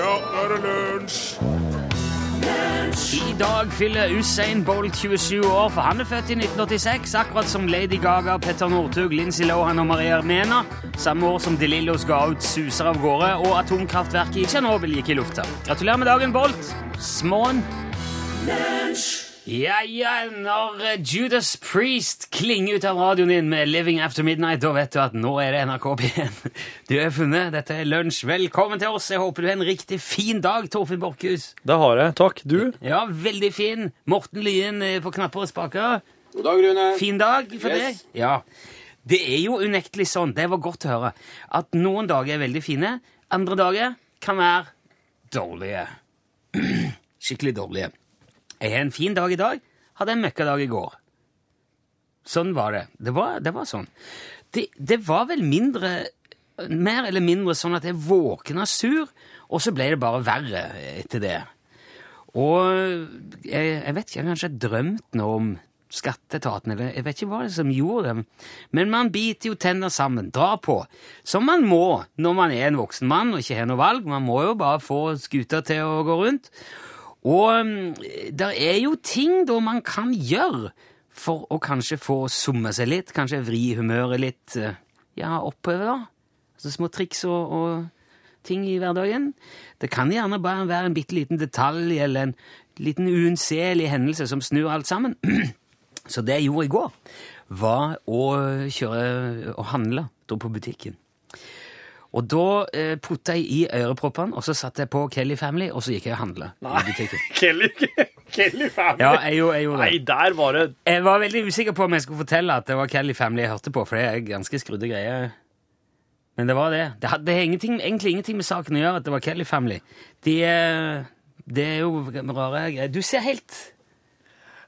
Ja, nå er det lunsj! I dag fyller Usain Bolt 27 år, for han er født i 1986, akkurat som Lady Gaga, Petter Northug, Lindsay Lohan og Maria Armena. Samme år som De Lillos ga ut Suser av gårde, og atomkraftverket i Tsjernobyl gikk i lufta. Gratulerer med dagen, Bolt! Småen. Ja, ja, når eh, Judas Priest klinger ut av radioen din med Living After Midnight, da vet du at nå er det NRK P1 du har funnet. Dette er lunsj. Velkommen til oss. Jeg håper du har en riktig fin dag, Torfinn Borchhus. Det har jeg. Takk. Du? Ja, veldig fin. Morten Lyen eh, på knapper og spaker. God dag, Rune. Fin dag for Yes. deg. Ja. Det er jo unektelig sånn, det var godt å høre, at noen dager er veldig fine, andre dager kan være dårlige. Skikkelig dårlige. Jeg har en fin dag i dag, hadde en møkkadag i går. Sånn var det. Det var, det var sånn. Det, det var vel mindre Mer eller mindre sånn at jeg våkna sur, og så ble det bare verre etter det. Og jeg, jeg vet ikke, jeg har kanskje drømt noe om skatteetaten, eller jeg vet ikke hva det er som gjorde det. Men man biter jo tenner sammen, drar på, som man må når man er en voksen mann og ikke har noe valg. Man må jo bare få skuta til å gå rundt. Og det er jo ting da man kan gjøre for å kanskje få summe seg litt, kanskje vri humøret litt eh, ja, oppover. da. Altså små triks og, og ting i hverdagen. Det kan gjerne bare være en bitte liten detalj eller en liten uunnselig hendelse som snur alt sammen. Så det jeg gjorde i går, var å kjøre og handle, på butikken. Og da eh, putta jeg i øreproppene, og så satte jeg på Kelly Family, og så gikk jeg og handla i butikken. Kelly, Kelly Family. Ja, jeg gjorde, jeg gjorde Nei, der var det Jeg var veldig usikker på om jeg skulle fortelle at det var Kelly Family jeg hørte på, for det er ganske skrudde greier. Men det var det. Det hadde ingenting, egentlig ingenting med saken å gjøre at det var Kelly Family. De, eh, det er jo rare greier. Du ser helt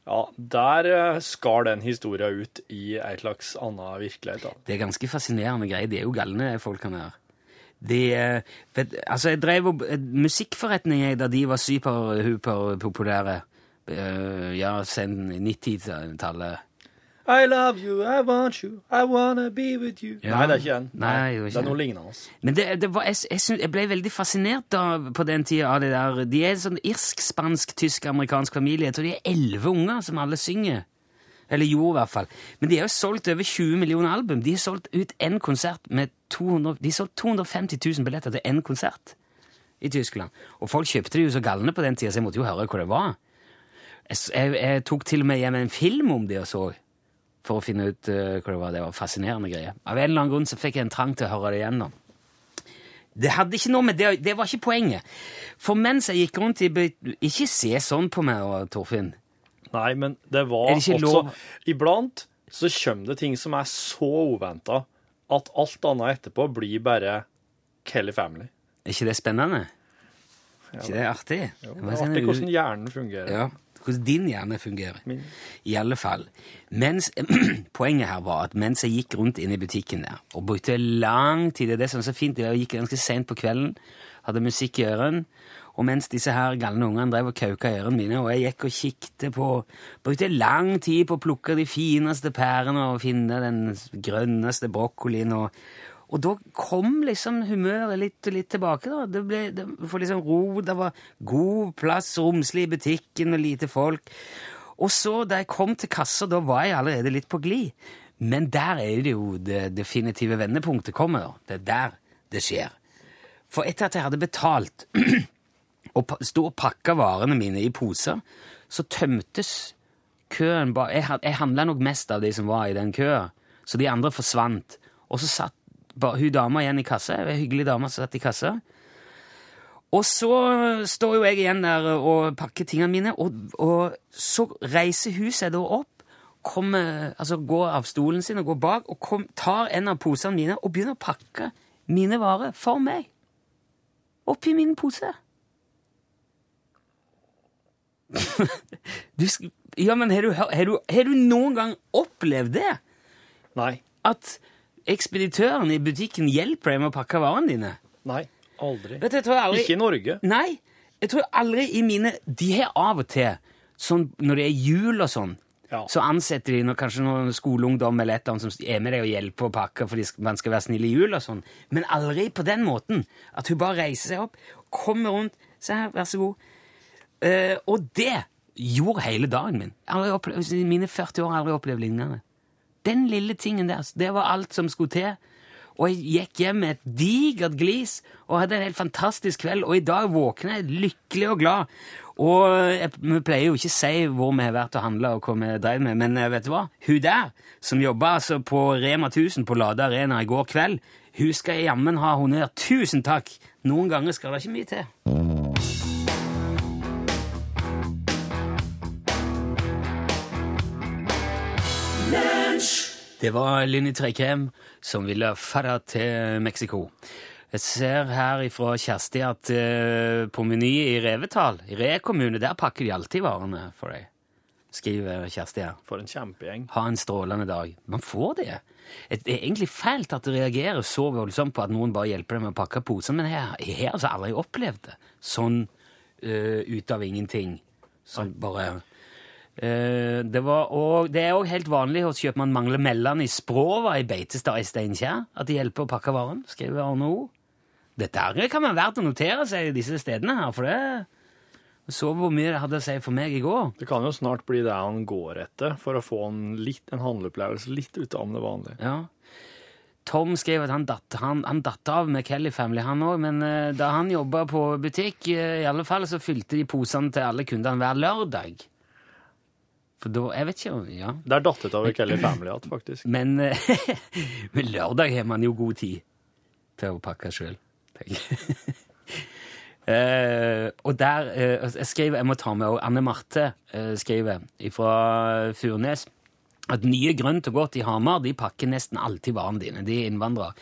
Ja, der eh, skar den historien ut i ei slags annen virkelighet. da. Det er ganske fascinerende greier. De er jo galne, folkene her. De, eh, vet, altså, jeg drev opp musikkforretning musikkforretninger da de var superhuperpopulære. Uh, ja, siden 90-tallet. I love you, I want you, I wanna be with you. Ja. Nei, det er ikke den. Nei, det ikke det er noe lignende. lignende. Men det, det var, jeg, jeg, synes, jeg ble veldig fascinert da, på den tida av det der. De er en sånn irsk, spansk, tysk, amerikansk familie. Jeg tror de er elleve unger som alle synger. Eller gjorde i hvert fall. Men de har jo solgt over 20 millioner album. De har solgt ut én konsert med 200, de har solgt 250 000 billetter til én konsert i Tyskland. Og folk kjøpte det jo så galne på den tida, så jeg måtte jo høre hva det var. Jeg, jeg, jeg tok til og med hjem en film om det og så, for å finne ut uh, hva det var. Det var fascinerende greier. Av en eller annen grunn så fikk jeg en trang til å høre det igjennom. Det hadde ikke noe med det, det var ikke poenget. For mens jeg gikk rundt i Ikke se sånn på meg, Torfinn. Nei, men det var det også lov? Iblant så kommer det ting som er så uventa at alt annet etterpå blir bare Kelly Family. Er ikke det spennende? Er ikke det artig? Jo, Det er sånn artig hvordan hjernen fungerer. Ja, hvordan din hjerne fungerer. Min. I alle fall. Mens, poenget her var at mens jeg gikk rundt inn i butikken der, og brukte lang tid, det er det som er så fint, jeg gikk ganske sent på kvelden, hadde musikk i øren, og mens disse her galne ungene drev og kauka ørene mine, og jeg gikk og kikte på, brukte lang tid på å plukke de fineste pærene og finne den grønneste brokkolien, og, og da kom liksom humøret litt og litt tilbake. da. Det ble det, for liksom ro, det var god plass, romslig i butikken og lite folk. Og så da jeg kom til kassa, da var jeg allerede litt på glid. Men der er det jo det definitive vendepunktet kommer. da. Det er der det skjer. For etter at jeg hadde betalt og sto og pakka varene mine i poser, så tømtes køen bare Jeg, jeg handla nok mest av de som var i den køen, så de andre forsvant. Og så satt bare hun dama igjen i kassa. En hyggelig dame som satt i kassa. Og så står jo jeg igjen der og pakker tingene mine, og, og så reiser hun seg da opp, kommer, altså går av stolen sin og går bak, og kom, tar en av posene mine og begynner å pakke mine varer for meg. Oppi min pose. Du, ja, men har du, har, du, har du noen gang opplevd det? Nei. At ekspeditøren i butikken hjelper deg med å pakke varene dine? Nei. Aldri. Vet du, aldri... Ikke i Norge. Nei, jeg tror aldri i mine De har av og til, sånn når det er jul og sånn, Ja. Så ansetter de noe, kanskje noen skoleungdom eller et eller annet som er med deg og hjelper å pakke fordi man skal være snill i jul og sånn. Men aldri på den måten at hun bare reiser seg opp, kommer rundt, se her, vær så god. Eh, og det gjorde hele dagen min. Opplevd, I mine 40 år har jeg aldri opplevd lignende. Den lille tingen der, det var alt som skulle til. Og jeg gikk hjem med et digert glis og hadde en helt fantastisk kveld. Og i dag våkner jeg lykkelig og glad. Og vi pleier jo ikke å si hvor vi har vært og handla og hva vi drev med, men eh, vet du hva? Hun der, som jobba altså på Rema 1000 på Lade Arena i går kveld, hun skal jammen ha honnør. Tusen takk! Noen ganger skal det ikke mye til. Det var Linni Treikem som ville fara til Mexico. Jeg ser her ifra Kjersti at eh, på Meny i Revetal, i Re kommune, der pakker de alltid varene for deg. Skriver Kjersti her. For en kjempegjeng. Ha en strålende dag. Man får det. Det er egentlig fælt at det reagerer så voldsomt på at noen bare hjelper deg med å pakke posen, men jeg, jeg har altså aldri opplevd det sånn uh, ut av ingenting. Sånn bare det, var og, det er òg helt vanlig hos kjøpmann Mangle mellom i Språva i Beitestad i Steinkjer at de hjelper å pakke varen, skriver Arne O. Dette kan være verdt å notere seg i disse stedene her, for det så hvor mye det hadde å si for meg i går. Det kan jo snart bli det han går etter, for å få en, litt, en handleopplevelse litt utenom det vanlige. Ja. Tom skrev at han datt, han, han datt av med Kelly Family, han òg, men eh, da han jobba på butikk, eh, i alle fall, så fylte de posene til alle kundene hver lørdag. For da Jeg vet ikke om Ja. Det er datt ut av Kelly Family igjen, faktisk. Men, eh, men lørdag har man jo god tid til å pakke sjøl. Uh, og der uh, jeg skriver, jeg må ta med, Anne Marte uh, skriver fra Furnes at nye grønt og godt i Hamar de pakker nesten alltid varene dine. De er innvandrere.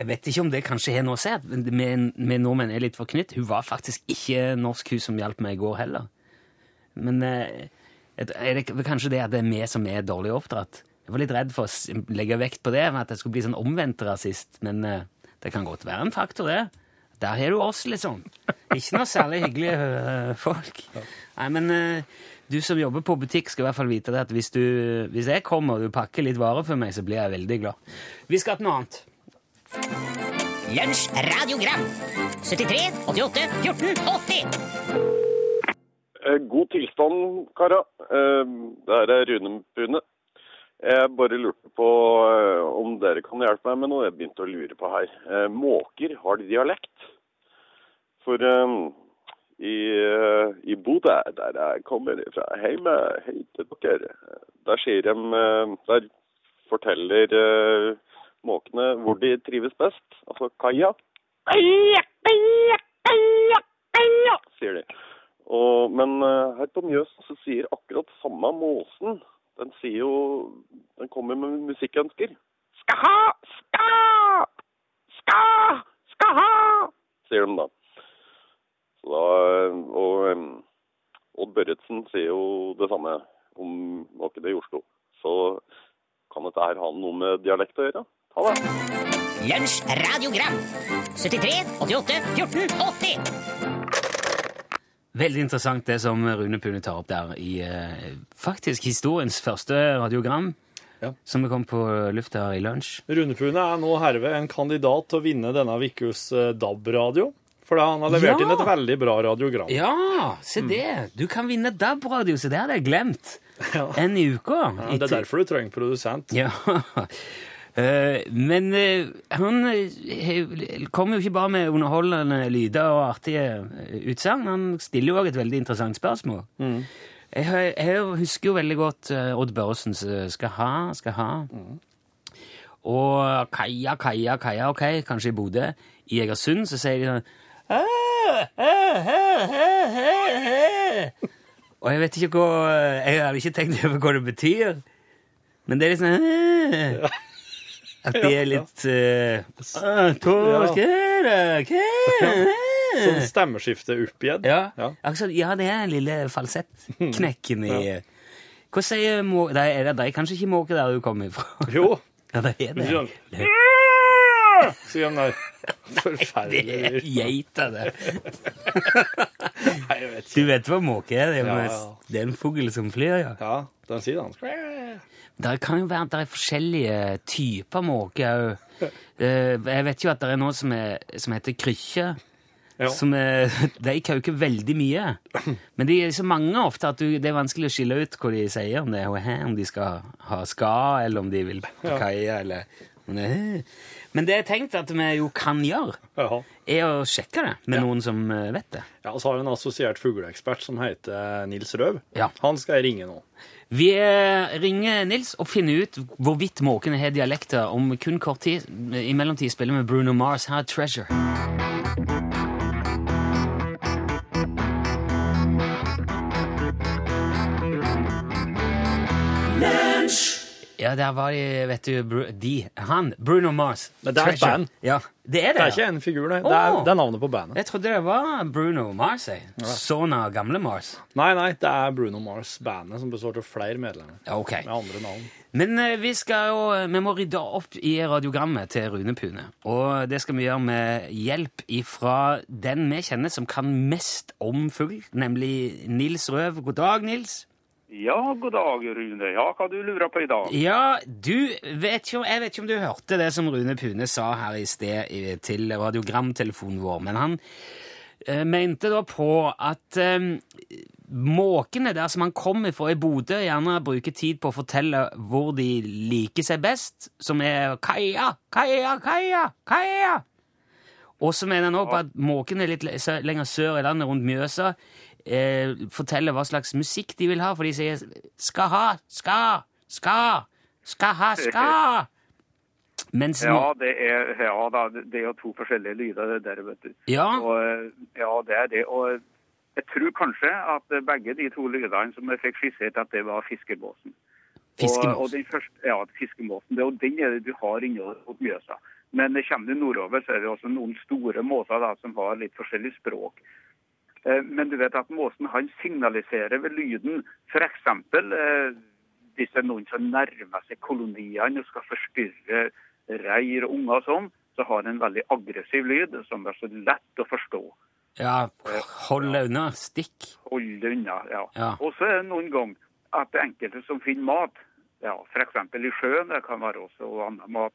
Jeg vet ikke om det kanskje har noe å si, at vi nordmenn er litt forknytt. Hun var faktisk ikke norsk, hun som hjalp meg i går heller. Men er det kanskje det at det er vi som er dårlig oppdratt? Jeg var litt redd for å legge vekt på det, at jeg skulle bli sånn omvendt rasist, men det kan godt være en faktor, det. Der har du oss, liksom. Ikke noe særlig hyggelige uh, folk. Nei, men du som jobber på butikk, skal i hvert fall vite det at hvis, du, hvis jeg kommer og du pakker litt varer for meg, så blir jeg veldig glad. Vi skal til noe annet. Lunsj radiogram 73 88 14 80 Eh, God tilstand, kara. Eh, Det her er Rune Pune. Jeg bare lurte på eh, om dere kan hjelpe meg med noe jeg begynte å lure på her. Eh, Måker, har de dialekt? For um, i, eh, i Bodø, der jeg kommer fra, hjemme, hei til dere, der sier de eh, Der forteller uh, måkene hvor de trives best. Altså kaia. Kaia, kaia, kaia, kaia, sier de. Og, men eh, her på Mjøsen så sier akkurat samme måsen. Den sier jo Den kommer med musikkønsker. Skal ha, skal, skal, skal ha, sier de da. Så da og Odd Børretzen sier jo det samme om måkene i Oslo. Så kan dette her ha noe med dialekt å gjøre? Ta det. Lunsj radiogram 73 88 14 80 Veldig interessant det som Rune Pune tar opp der i eh, faktisk historiens første radiogram, Ja. som vi kom på lufta i lunsj. Rune Pune er nå herved en kandidat til å vinne denne ukas eh, DAB-radio. For han har levert Ja! inn et veldig bra radiogram. Ja, se det! Du kan vinne DAB-radio, så det hadde jeg glemt. Ja. En i uka. Ja, det er derfor du trenger produsent. Ja. Eh, men eh, han eh, kommer jo ikke bare med underholdende lyder og artige eh, utsagn. Han stiller jo òg et veldig interessant spørsmål. Jeg, jeg husker jo veldig godt eh, Odd Børresens eh, 'Skal ha, skal ha'. Og Kaja, Kaja, Kaja, ok, kanskje i Bodø. I Egersund så sier de sånn. Og jeg vet ikke hva Jeg hadde ikke tenkt over hva det betyr. Men det er litt sånn. At de er litt det? Det?» Sånn stemmeskifte opp igjen. Ja. Ja. Altså, ja, det er den lille falsettknekken i Hva sier måke... Det er det, det er kanskje ikke måke der du kommer ifra? Jo. Ja, det er det. Sier han der. Det Forferdelig. er geita, det. Nei, jeg vet ikke. Du vet hva måke er? Det er, Ja, ja. det er en fugl som flyr, ja. Ja. Den sier den. Det kan jo være at det er forskjellige typer måke òg. Jeg vet jo at det er noe som, er, som heter krykkje. Ja. Er, de kauker veldig mye. Men de er så mange ofte at du, det er vanskelig å skille ut hva de sier. Om, det om de skal ha ska, eller om de vil på kaia, eller er- Men det jeg tenkte at vi jo kan gjøre, Ja. er å sjekke det med noen som eh, vet det. Ja, og så har vi en assosiert fugleekspert som heter Nils Røv. Ja. Han skal jeg ringe nå. Vi eh, ringer Nils og finner ut hvorvidt måkene har dialekter om kun kort tid. I mellomtid spiller vi Bruno Mars. Her er Treasure. Ja, der var de, vet du, Bru de, han, Bruno Mars. Men det er et Treasure. band. Ja, det er det. Det er ikke en figur, det. Det er, Åh. det er navnet på bandet. Jeg trodde det var Bruno Mars, jeg. Sønn av gamle Mars. Nei, nei, det er Bruno Mars-bandet som består av flere medlemmer. Ja, ok. Med andre navn. Men eh, vi skal jo, vi må rydde opp i radiogrammet til Rune Pune. Og det skal vi gjøre med hjelp ifra den vi kjenner som kan mest om fugl, nemlig Nils Røv. God dag, Nils. Ja, god dag, Rune. Ja, hva du lurer på i dag? Ja, du vet jo, Jeg vet ikke om du hørte det som Rune Pune sa her i sted i- til radiogramtelefonen vår, men han eh, mente da på at eh, måkene der som han kommer fra i Bodø, gjerne bruker tid på å fortelle hvor de liker seg best, som er Kaia, Kaia, Kaia, Kaia. Og så mener han også på at måkene litt lenger sør i landet, rundt Mjøsa, eh, forteller hva slags musikk de vil ha, for de sier skal ha, skal, skal, skal ha, skal. Mens Ja, det er, ja da, det er jo to forskjellige lyder der, vet du. Ja, Og, eh, ja, det er det. Og jeg tror kanskje at begge de to lydene som jeg fikk skissert, at det var fiskebåsen. Fiskemåsen. Og, og den første, ja, fiskemåsen. Det jo den er det du har mot Mjøsa. Men kommer du nordover, så er det også noen store måser da, som har litt forskjellig språk. Eh, Men du vet at måsen han signaliserer ved lyden f.eks. Eh, hvis det er noen som nærmer seg koloniene og skal forstyrre reir og unger og sånn, så har den en veldig aggressiv lyd som er så lett å forstå. ja hold deg unna. Stikk. Hold det unna. ja. Ja. Og så er det noen ganger at det er enkelte som finner mat, ja, f.eks. i sjøen, det kan være også annen mat.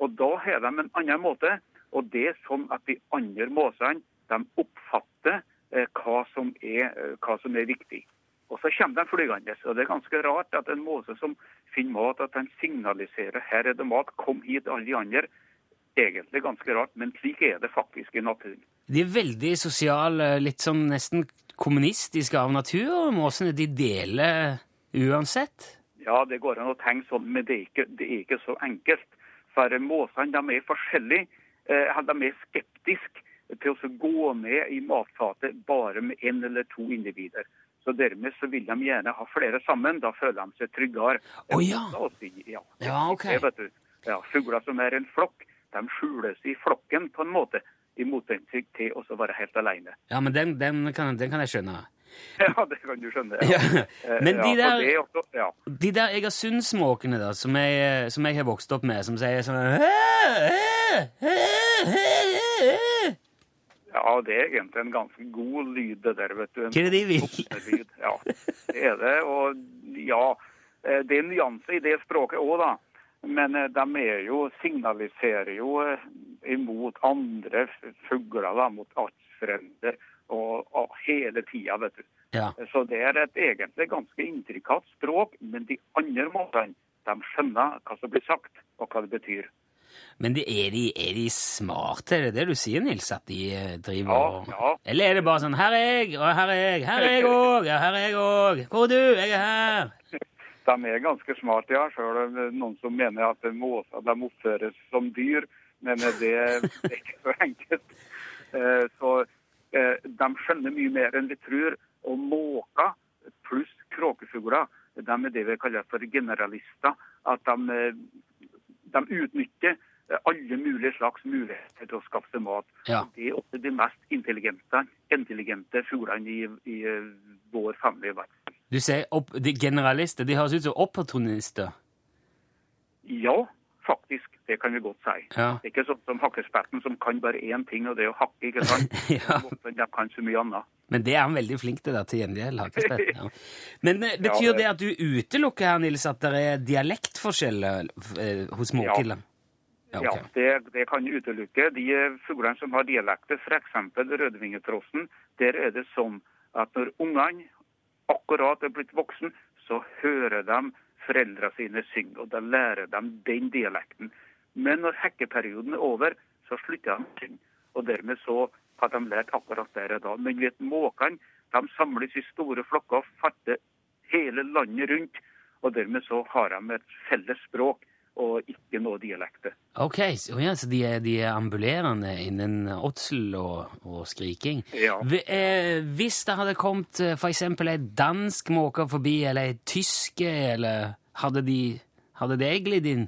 Og da har de en annen måte, og det er sånn at de andre måsene de oppfatter eh, hva, som er, eh, hva som er viktig. Og så kommer de flygende. Og det er ganske rart at en måse som finner mat, at den signaliserer her er det mat, kom hit alle de andre. Egentlig ganske rart, men slik er det faktisk i naturen. De er veldig sosiale, litt sånn nesten kommunistiske av natur. og Måsene de deler uansett. Ja, det går an å tenke sånn, men det er ikke, det er ikke så enkelt. For måsene de er forskjellige. Eh, de er skeptiske til å gå ned i matfatet bare med én eller to individer. Så Dermed så vil de gjerne ha flere sammen. Da føler de seg tryggere. Å, ja. La si, ja. Ja, ok. Ja, Fugler som er en flokk, de skjules i flokken på en måte. I motsetning til å være helt alene. Ja, men den, den, kan, den kan jeg skjønne. Ja, det kan du skjønne. Ja. Ja. Men de der- er også, ja. De der Egersundsmåkene da, som jeg, som jeg har vokst opp med, som sier sånn Ja, det er egentlig en ganske god lyd, det der, vet du. En Hva er det de vil? Ja, det er det. Og ja, eh, det er nyanser i det språket òg, da. Men eh, de er jo, signaliserer jo eh, imot andre fugler, da, mot artsfrender, og, og hele tida, vet du. Ja. Så det er et egentlig ganske intrikat språk, men de andre måtene, de skjønner hva som blir sagt, og hva det betyr. Men det, er, de, er de smarte, er det det du sier, Nils? At de eh, driver Ja, ja. Eller er det bare sånn Her er jeg, og her er jeg, her er jeg òg, ja, her er jeg òg. Hvor er du? Jeg er her. De er ganske smarte, ja, sjøl noen som mener at måser de oppføres som dyr. Men det er ikke så enkelt. Eh, Så eh, de skjønner mye mer enn vi tror. Og måker pluss kråkefugler, de er det vi kaller for generalister. At de, de utnytter eh, alle mulige slags muligheter til å skaffe seg mat. Ja. Det er også de mest intelligente, intelligente fuglene i, i eh, vår family. verden. Du sier opp, de generalister. De høres ut som opportunister. Ja, faktisk. Det kan vi godt si. Ja. Det er ikke sånn som hakkespetten som kan bare én ting, og det er å hakke. ikke sant? Ja. De kan så mye annet. Men det er han veldig flink til, da, til gjengjeld. Ja. Men eh, betyr Ja, det at du utelukker her, Nils, at det er dialektforskjeller eh, hos måkilla? Ja, ok. det, det kan utelukke. De eh, fuglene som har dialekter, f.eks. rødvingetrossen, der er det sånn at når ungene akkurat er blitt voksen, så hører de foreldrene sine synge, og da lærer de den dialekten. Men når hekkeperioden er over, så slutter de å synge. Og dermed så har de lært akkurat der og da. Men vet måkene de samles i store flokker og fatter hele landet rundt. Og dermed så har de et felles språk og ikke noe dialekter. Ok, så, ja, så de, er, de er ambulerende innen åtsel og, og skriking. Ja. Eh, hvis det hadde kommet f.eks. for eksempel ei dansk måke forbi, eller ei tysk, eller hadde de hadde det glidd inn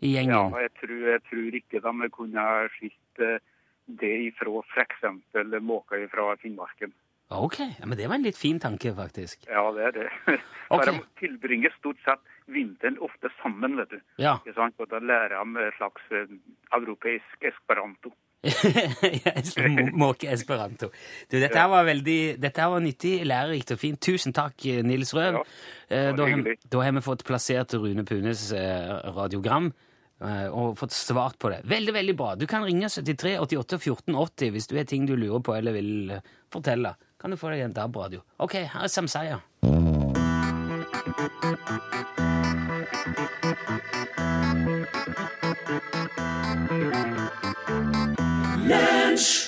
i Ja, gjengen? jeg tror, jeg tror ikke de kunne ha skilt eh, det ifra f.eks. måker fra Finnmarken. Ok, ja, men det var en litt fin tanke, faktisk. Ja, det er det. Okay. De tilbringer stort sett vinteren ofte sammen, vet du. Ja. Ikke sant? Og da lærer de et slags eh, europeisk esperanto. Ja, Måke esperanto. Du, dette var veldig, dette var nyttig, lærerikt og fint. Tusen takk, Nils Røv. Ja, Eh, da, har, da har vi fått plassert Rune Punes eh, radiogram og fått svart på det. Veldig, veldig bra. Du kan ringe 73 88 14 80 hvis du har ting du lurer på eller vil eh, fortelle. Kan du få deg en DAB-radio. Ok, her er Samsaya.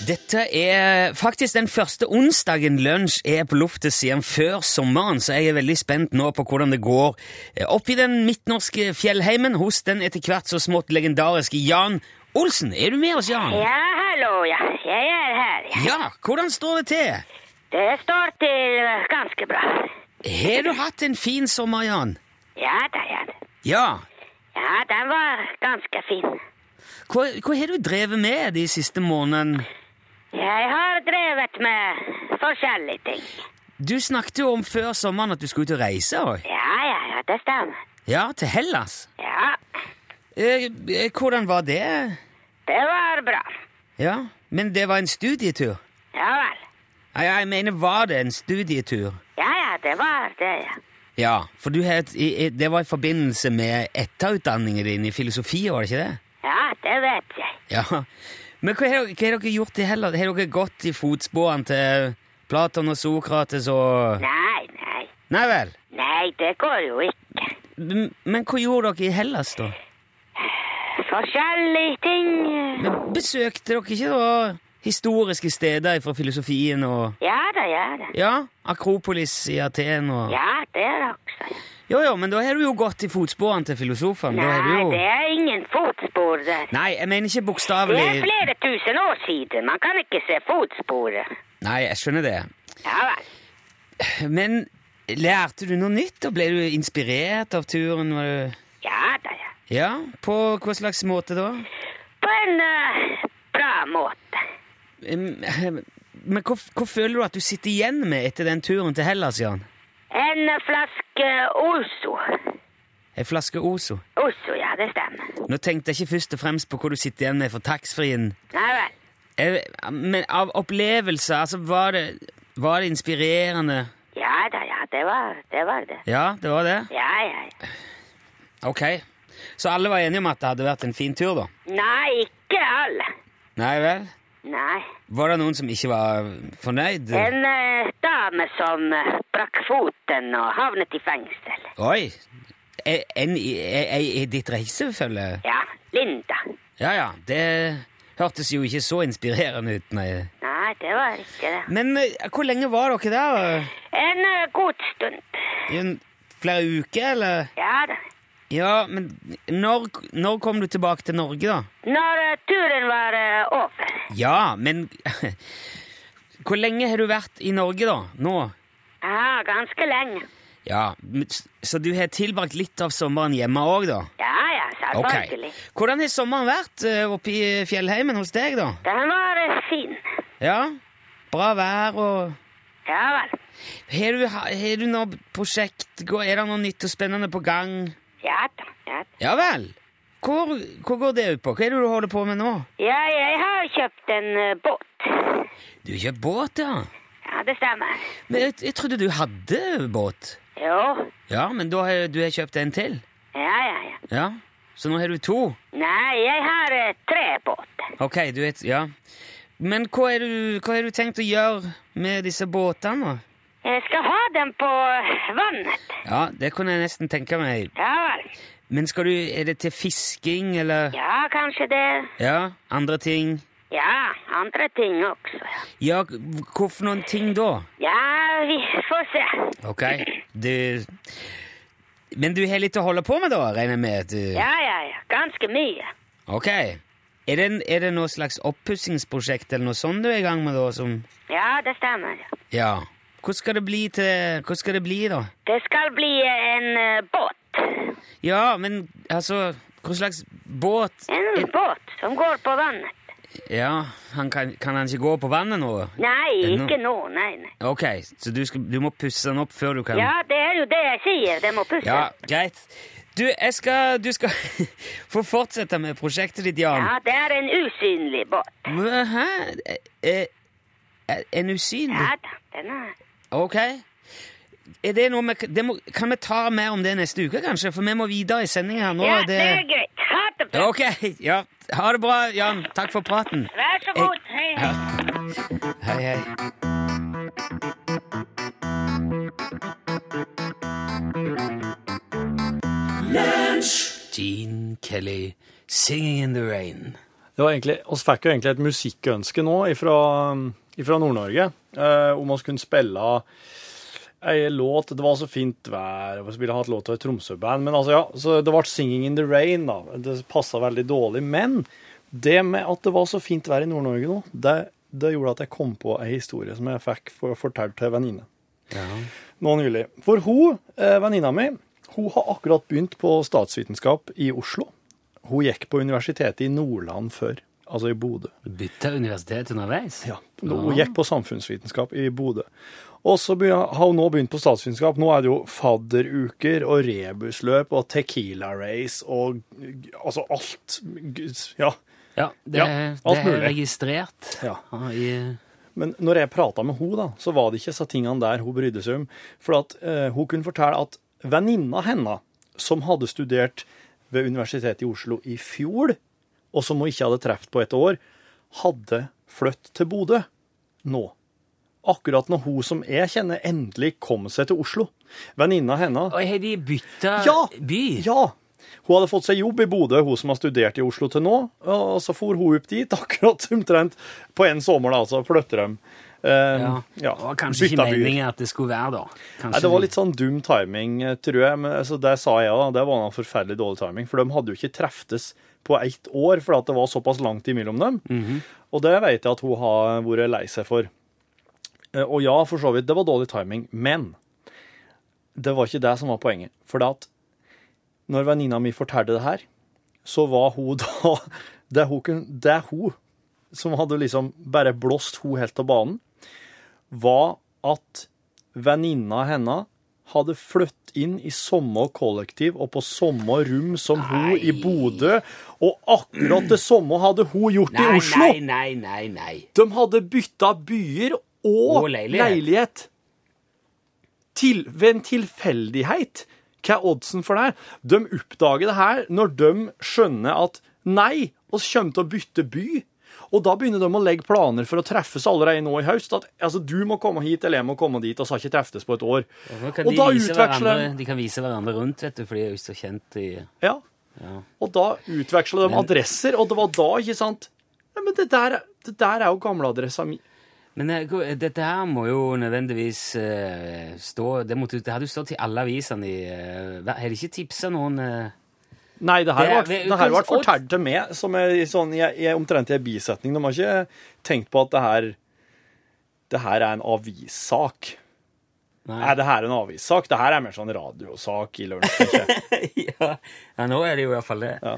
Dette er faktisk den første onsdagen lunsj er på luftet siden før sommeren, så jeg er veldig spent nå på hvordan det går Oppi opp i den midtnorske fjellheimen hos den etter hvert så smått legendariske Jan Olsen. Er du med oss, Jan? Ja, hallo, ja. Jeg er her. ja. Ja, hvordan står det til? Det står til eh, ganske bra. Har du hatt en fin sommer, Jan? Ja da, ja. Ja. Ja, den var ganske fin. Hva, hva har du drevet med de siste månedene? Jeg har drevet med forskjellige ting. Du snakket jo om før sommeren at du skulle ut og reise òg. Ja, ja, ja, det stemmer. Ja, til Hellas. Ja, Eh, eh, hvordan var det? det var bra. Ja, men det var en studietur? Ja vel. Ja, jeg mener, var det en studietur? Ja, ja, det var det, ja. Ja, for du het, det var i forbindelse med etterutdanningen din i filosofi, var det ikke det? Ja, det vet jeg. Ja. Men hva har, hva har dere gjort i Hellas? Har dere gått i fotsporene til Platon og Sokrates og Nei, nei. Nei vel? Nei, det går jo ikke. Men, Men hva gjorde dere i Hellas, da? Forskjellige ting. Men Besøkte dere ikke da historiske steder fra filosofien og Ja da, ja da. Ja, Akropolis i Aten og Ja, det er det også, ja. Jo, jo, men da har du jo gått i fotsporene til filosofene. Da har du Nei, jo det er ingen fotspor der. Nei, jeg mener ikke Det er flere tusen år siden. Man kan ikke se fotsporet. Nei, jeg skjønner det. Ja vel. Men lærte du noe nytt, og ble du inspirert av turen? Var du... Ja da, ja. Ja, på hva slags måte da? På en uh, bra måte. Men hva, hva føler du at du sitter igjen med etter den turen til Hellas, Jan? En flaske Oso. En flaske Ozo. Oso, ja, det stemmer. Nå tenkte jeg ikke først og fremst på hva du sitter igjen med for taxfree-en. Men av opplevelser, altså, var det, var det inspirerende? Ja da, ja, det var det. Var det. Ja, det var det? Ja, ja, ja. Ok. Så alle var enige om at det hadde vært en fin tur, da? Nei, ikke alle. Nei vel? Nei. Var det noen som ikke var fornøyd? En eh, dame som eh, brakk foten og havnet i fengsel. Oi! En, en, i- i- i ditt reisefølge? Ja, Linda. Ja ja, det hørtes jo ikke så inspirerende ut, nei. Nei, det var ikke det. Men eh, hvor lenge var dere der? En eh, god stund. I en, flere uker, eller? Ja da. Ja, men når, når kom du tilbake til Norge, da? Når uh, turen var uh, over. Ja, men Hvor lenge har du vært i Norge, da? Nå? Ja, ganske lenge. Ja, Så du har tilbrakt litt av sommeren hjemme òg, da? Ja, ja, selvfølgelig. selvfølgelig. Hvordan har sommeren vært eh, oppe i fjellheimen hos deg, da? Den var uh, fin. Ja? Bra vær og Ja vel. Har du, har du noe prosjekt? Er det noe nytt og spennende på gang? Ja da. Ja, da. Ja vel. Hvor, hvor går det ut på? Hva er det du holder på med nå? ja jeg har kjøpt en uh, båt. Du har kjøpt båt, ja. Ja, det stemmer. Men jeg, jeg trodde du hadde båt. Jo. Ja, men da har du har kjøpt en til. Ja, ja, ja. Ja, Så nå har du to? Nei, jeg har uh, tre båter. Ok, du vet, ja. Men hva har du, har du tenkt å gjøre med disse båtene? Jeg skal ha den på vannet. Ja, det kunne jeg nesten tenke meg. Ja vel. Men skal du, er det til fisking, eller Ja, kanskje det. ja, andre ting? Ja, andre ting også. Ja, Hvorfor noen ting da? Ja, vi får se. Ok, du... Men du har litt å holde på med da, regner jeg med? at du... Ja, ja, ja. Ganske mye. Ok. Er det, er det noe slags oppussingsprosjekt eller noe sånt du er i gang med da, som... Ja, det stemmer. Ja. Hva skal det bli til... Hvordan skal det bli da? Det skal bli en eh, båt. Ja, men altså, hva slags båt? En båt som går på vannet. Ja, han kan, kan han ikke gå på vannet nå? Nei, Ennå? ikke nå. Nei, nei. Ok, så du, skal, du må pusse den opp før du kan... Ja, det er jo det jeg sier. Det må pusse. Ja, greit. Du, jeg skal, du skal få fortsette med prosjektet ditt, Jan. Ja, det er en usynlig båt. Hæ? Eh, eh, En usynlig? Ja da, den er Ok. Er det noe vi, det må, kan vi ta mer om det neste uke, kanskje? For vi må videre i sendingen her nå. Ja, det er greit. Ha det bra. Ok, ja. Ha det bra, Jan. Takk for praten. Vær så god. Hei, hei. Ja. Hei, hei. Gene Kelly, 'Singing in the Rain'. Det var egentlig, oss fikk jo egentlig et musikkønske nå fra Nord-Norge eh, om vi kunne spille ei låt Det var så fint vær, og vi ville hatt låt av et Tromsø-band. Men altså, ja, så det ble 'Singing in the Rain', da. Det passa veldig dårlig. Men det med at det var så fint vær i Nord-Norge nå, det, det gjorde at jeg kom på ei historie som jeg fikk for, fortalt til en venninne nå nylig. For hun, eh, venninna mi, hun har akkurat begynt på statsvitenskap i Oslo. Hun gikk på universitetet i Nordland før, altså i Bodø. Bytta universitet underveis? Ja, Hun gikk på samfunnsvitenskap i Bodø. Og så har hun nå begynt på statsvitenskap. Nå er det jo fadderuker og rebusløp og tequila race og altså alt. Ja. Ja, det, Ja, det er registrert. Ja. i, Men når jeg prata med henne, da, så var det ikke så tingene der hun brydde seg om. For at eh, hun kunne fortelle at venninna hennes, som hadde studert ved Universitetet i Oslo i fjor, og som hun ikke hadde truffet på et år, hadde flyttet til Bodø nå. Akkurat når hun som jeg kjenner, endelig kom seg til Oslo. Venninna hennes har de bytta Ja! by? Ja! Hun hadde fått seg jobb i Bodø, hun som har studert i Oslo til nå. Og så for hun opp dit, akkurat omtrent på en sommer, da, altså. flytter dem. Uh, Ja. ja, Det var kanskje ikke meningen at det skulle være, da. Kanskje Nei, Det var litt sånn dum timing, eh, tror jeg. Men altså, det sa jeg da. Det var en forferdelig dårlig timing. For de hadde jo ikke treftes på ett år, for det var såpass langt imellom dem. Mhm. Og det vet jeg at hun har vært lei seg for. Eh, Og ja, for så vidt, det var dårlig timing. Men det var ikke det som var poenget. For at når venninna mi fortalte det her, så var hun da Det er hun, det er hun som hadde liksom bare blåst hun helt av banen, var at venninna hennes hadde flyttet inn i samme kollektiv og på samme rom som hun i Bodø, og akkurat det samme hadde hun gjort i Oslo. nei, nei, nei, nei. De hadde bytta byer og, Og leilighet. leilighet. Til, ved en tilfeldighet. Hva er oddsen for det? De oppdager det her når de skjønner at nei, oss kommer til å bytte by. Og da begynner de å legge planer for å treffes allerede nå i høst. At altså, du må komme hit, eller jeg må komme dit, og så har ikke treftes på et år. Og, Og da utveksler de de kan vise hverandre rundt, vet du, for de er jo så kjent i Ja. Og da utveksler de adresser, og det var da, ikke sant ja, Men det der, det der er jo gamleadressa mi. Men eh, dette her må jo nødvendigvis eh, stå det, måtte, det hadde jo stått i alle avisene i uh, Har de ikke tipsa noen eh, Nei, det her Det er- ble, det her ble fortalt til meg som er sånn, jeg, jeg, omtrent i en bisetning. De har ikke tenkt på at det her det her er en avissak. Nei, det her er en avissak. Det her er mer sånn radiosak i lunsj. tenker ja, ja, nå er det jo i hvert fall det. Ja.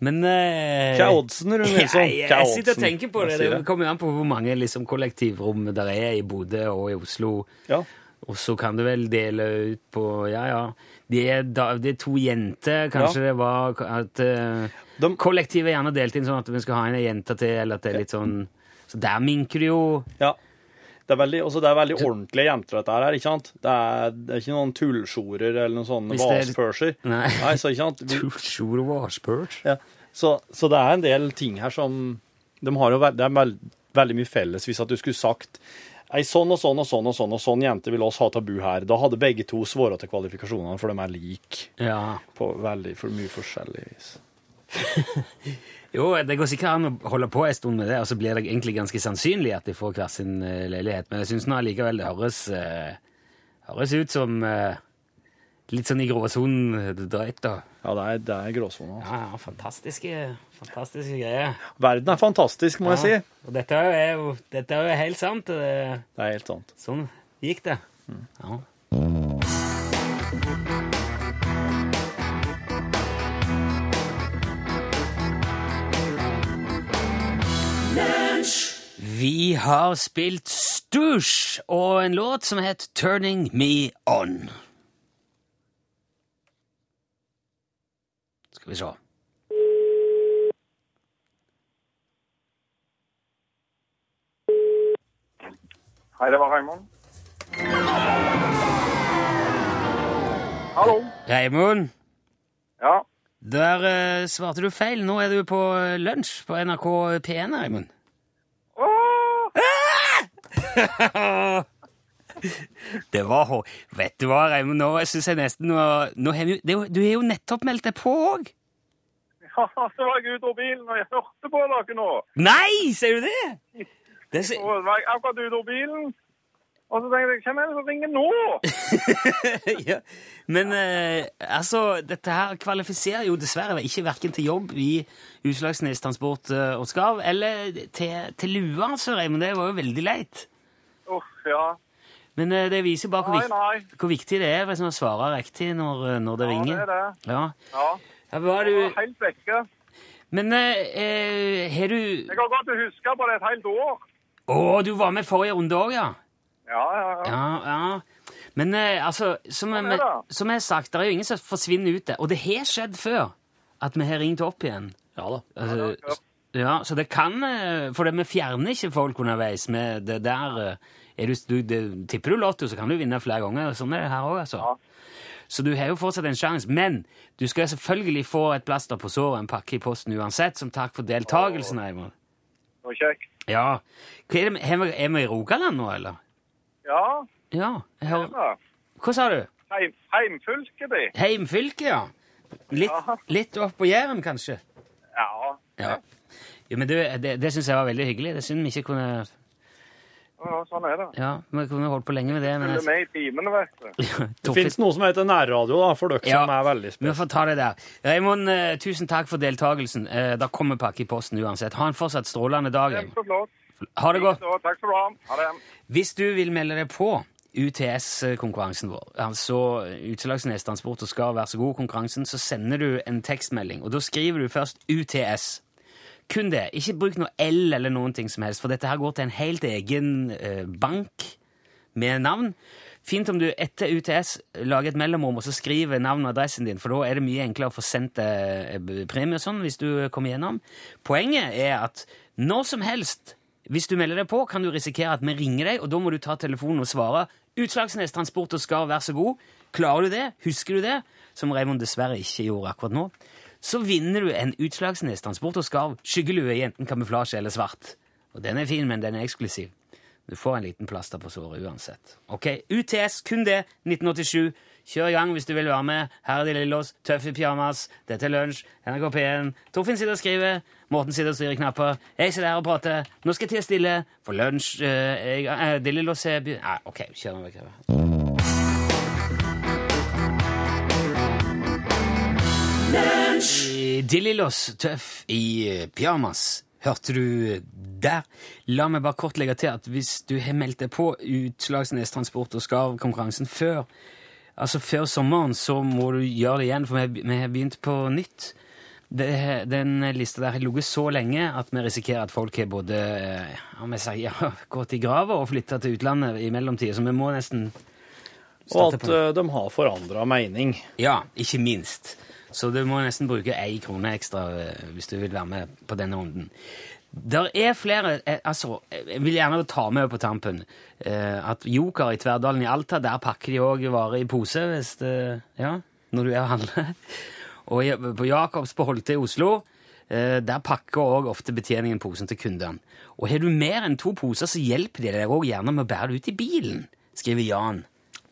Men eh, Hva er oddsen, Rune Nilsson? Jeg, er jeg sitter og tenker på det. Jeg Det kommer jo an på hvor mange liksom, kollektivrom det er i Bodø og i Oslo. Ja. Og så kan du vel dele ut på Ja, ja. Det er, da, er to jenter. Kanskje det var at uh, De- Kollektivet er gjerne delt inn sånn at vi skal ha en jente til, eller at det er litt sånn Så der minker det jo Ja. Det er veldig, også det er veldig ordentlige jenter, dette her, ikke sant? Det er, det er ikke noen tullsjorer eller noen sånne Hvis det er-. Nei. Så ikke sant? Vi, og washpurge. ja. så, så det er en del ting her som de har jo, veld, Det er veld, veldig mye felles. Hvis at du skulle sagt Ei sånn og sånn og sånn og sånn og sånn jente vil oss ha bo her. Da hadde begge to svart til kvalifikasjonene, for de er like Ja. på veldig for mye forskjellig vis. Jo, det går sikkert an å holde på en stund med det, og så blir det egentlig ganske sannsynlig at de får hver sin eh, leilighet. Men jeg syns nå allikevel det høres, eh, høres ut som eh, litt sånn i gråsonen dreit drøyt, da. Ja, det er, det er gråsone. Altså. Ja, ja, fantastiske, fantastiske greier. Verden er fantastisk, må jeg si. Og dette er jo, dette er jo helt sant. eh, Det er helt sant. Sånn gikk det. Ja. Vi har spilt Stush og en låt som het Turning Me On. Skal vi se. Hei, det var Raymond. Hallo. Raymond, Ja. der eh, svarte du feil. Nå er du på eh, lunsj på NRK P1, Raymond. Åh, Det var hår. Vet du hva, Raymond, nå syns jeg nesten nå, nå har vi, det, Du har jo nettopp meldt deg på òg! Ja, så var jeg ute av bilen, og jeg hørte på dere nå. Nei, sier du det? det så, så var jeg akkurat ute av bilen, og så tenkte jeg, hvem er det som ringer nå? ja. Men eh, altså, dette her kvalifiserer jo dessverre ikke verken til jobb i Utslagsnes Transport eh, og Skarv, eller til, til lua, altså, Men Det var jo veldig leit. Uff, ja. Men eh, det viser jo bare hvor, Nei, nei. hvor viktig det er å svare riktig når, eh, når det Ja, ringer. det er det. Ja. Ja. Ja, var Jeg du var helt vekke. Men eh, eh, har du Jeg har godt og husket på det et helt år. Å, du var med forrige runde òg, ja? Ja, ja, ja. Ja, ja. Men eh, altså, som, Sånn jeg, er som jeg har sagt, det er jo ingen som forsvinner ut der. Og det har skjedd før at vi har ringt opp igjen. Ja da. Altså, Ja, ja, så det kan eh, For det, vi fjerner ikke folk underveis. Med det der eh, er du, du, det, Tipper du Lotto, så kan du vinne flere ganger. Sånn er det her òg, altså. Ja. Så du har jo fortsatt en sjanse. Men du skal selvfølgelig få et plaster på såret, en pakke i posten uansett, som takk for deltakelsen. Det var kjekt. Ja. Er, det, er, vi, er vi i Rogaland nå, eller? Ja, Ja. Hører. er. Hva sa du? Heim, heimfylket ditt. Heimfylke, ja. Litt, Ja. litt opp på Jæren, kanskje? Ja. Ja. Jo, men det, det, det syns jeg var veldig hyggelig. Det synd vi ikke kunne ja, sånn er det. Ja, vi kunne holdt på lenge med det. Men jeg... med i timene, vet du. Det fins noe som heter nærradio, da, for dere Ja. som er veldig Vi får ta det der. Raymond, eh, tusen takk for deltakelsen. Eh, Da kommer pakke i posten uansett. Ha en fortsatt strålende dag. Ha det godt. Takk skal du ha. Ha det. Hvis du vil melde deg på UTS-konkurransen vår, altså Utelagsnes Transport og Skal være så god konkurransen, så sender du en tekstmelding, og da skriver du først UTS. Kun det. Ikke bruk noe L eller noen ting som helst, for dette her går til en helt egen eh, bank med navn. Fint om du etter UTS lager et mellomrom og så skriver navn og adressen din, for da er det mye enklere å få sendt eh, premie og sånn hvis du kommer gjennom. Poenget er at når som helst, hvis du melder deg på, kan du risikere at vi ringer deg, og da må du ta telefonen og svare. Utslagsnes Transport og Skar, vær så god. Klarer du det? Husker du det? Som Raymond dessverre ikke gjorde akkurat nå. Så vinner du en Utslagsnes Transport og Skarv skyggelue i enten kamuflasje eller svart. Og den er fin, men den er eksklusiv. Du får en liten plaster på såret uansett. Ok, UTS, kun det, 1987. Kjør i gang hvis du vil være med. Her er de Lillås, Tøff i pyjamas, dette er lunsj, NRK P1. Torfinn sitter og skriver, Morten sitter og styrer knapper. Jeg sitter her og prater. Nå skal jeg tie stille, for lunsj eh, eh, De Lillås er by... Nei, ok, kjør nå vekk. Dillillos tøff i eh, pyjamas. Hørte du der? La meg bare kort legge til at hvis du har meldt deg på Utslagsnes Transport og Skarv-konkurransen før, altså før sommeren, så må du gjøre det igjen, for vi har begynt på nytt. Det, den lista der har ligget så lenge at vi risikerer at folk har både om jeg sier, ja, gått i grava og flytta til utlandet i mellomtida, så vi må nesten Og starte at på eh, de har forandra mening. ja, ikke minst. Så du må nesten bruke ei krone ekstra eh, hvis du vil være med på denne runden. Der er flere eh, Altså, jeg vil gjerne ta med på tampen eh, at Joker i Tverdalen i Alta, der pakker de òg varer i pose hvis det, ja, når du er og handler. Og på Jacobs på Holte i Oslo, der pakker òg ofte betjeningen posen til kundene. Og har du mer enn to poser, så hjelper de deg òg gjerne med å bære det ut i bilen, skriver Jan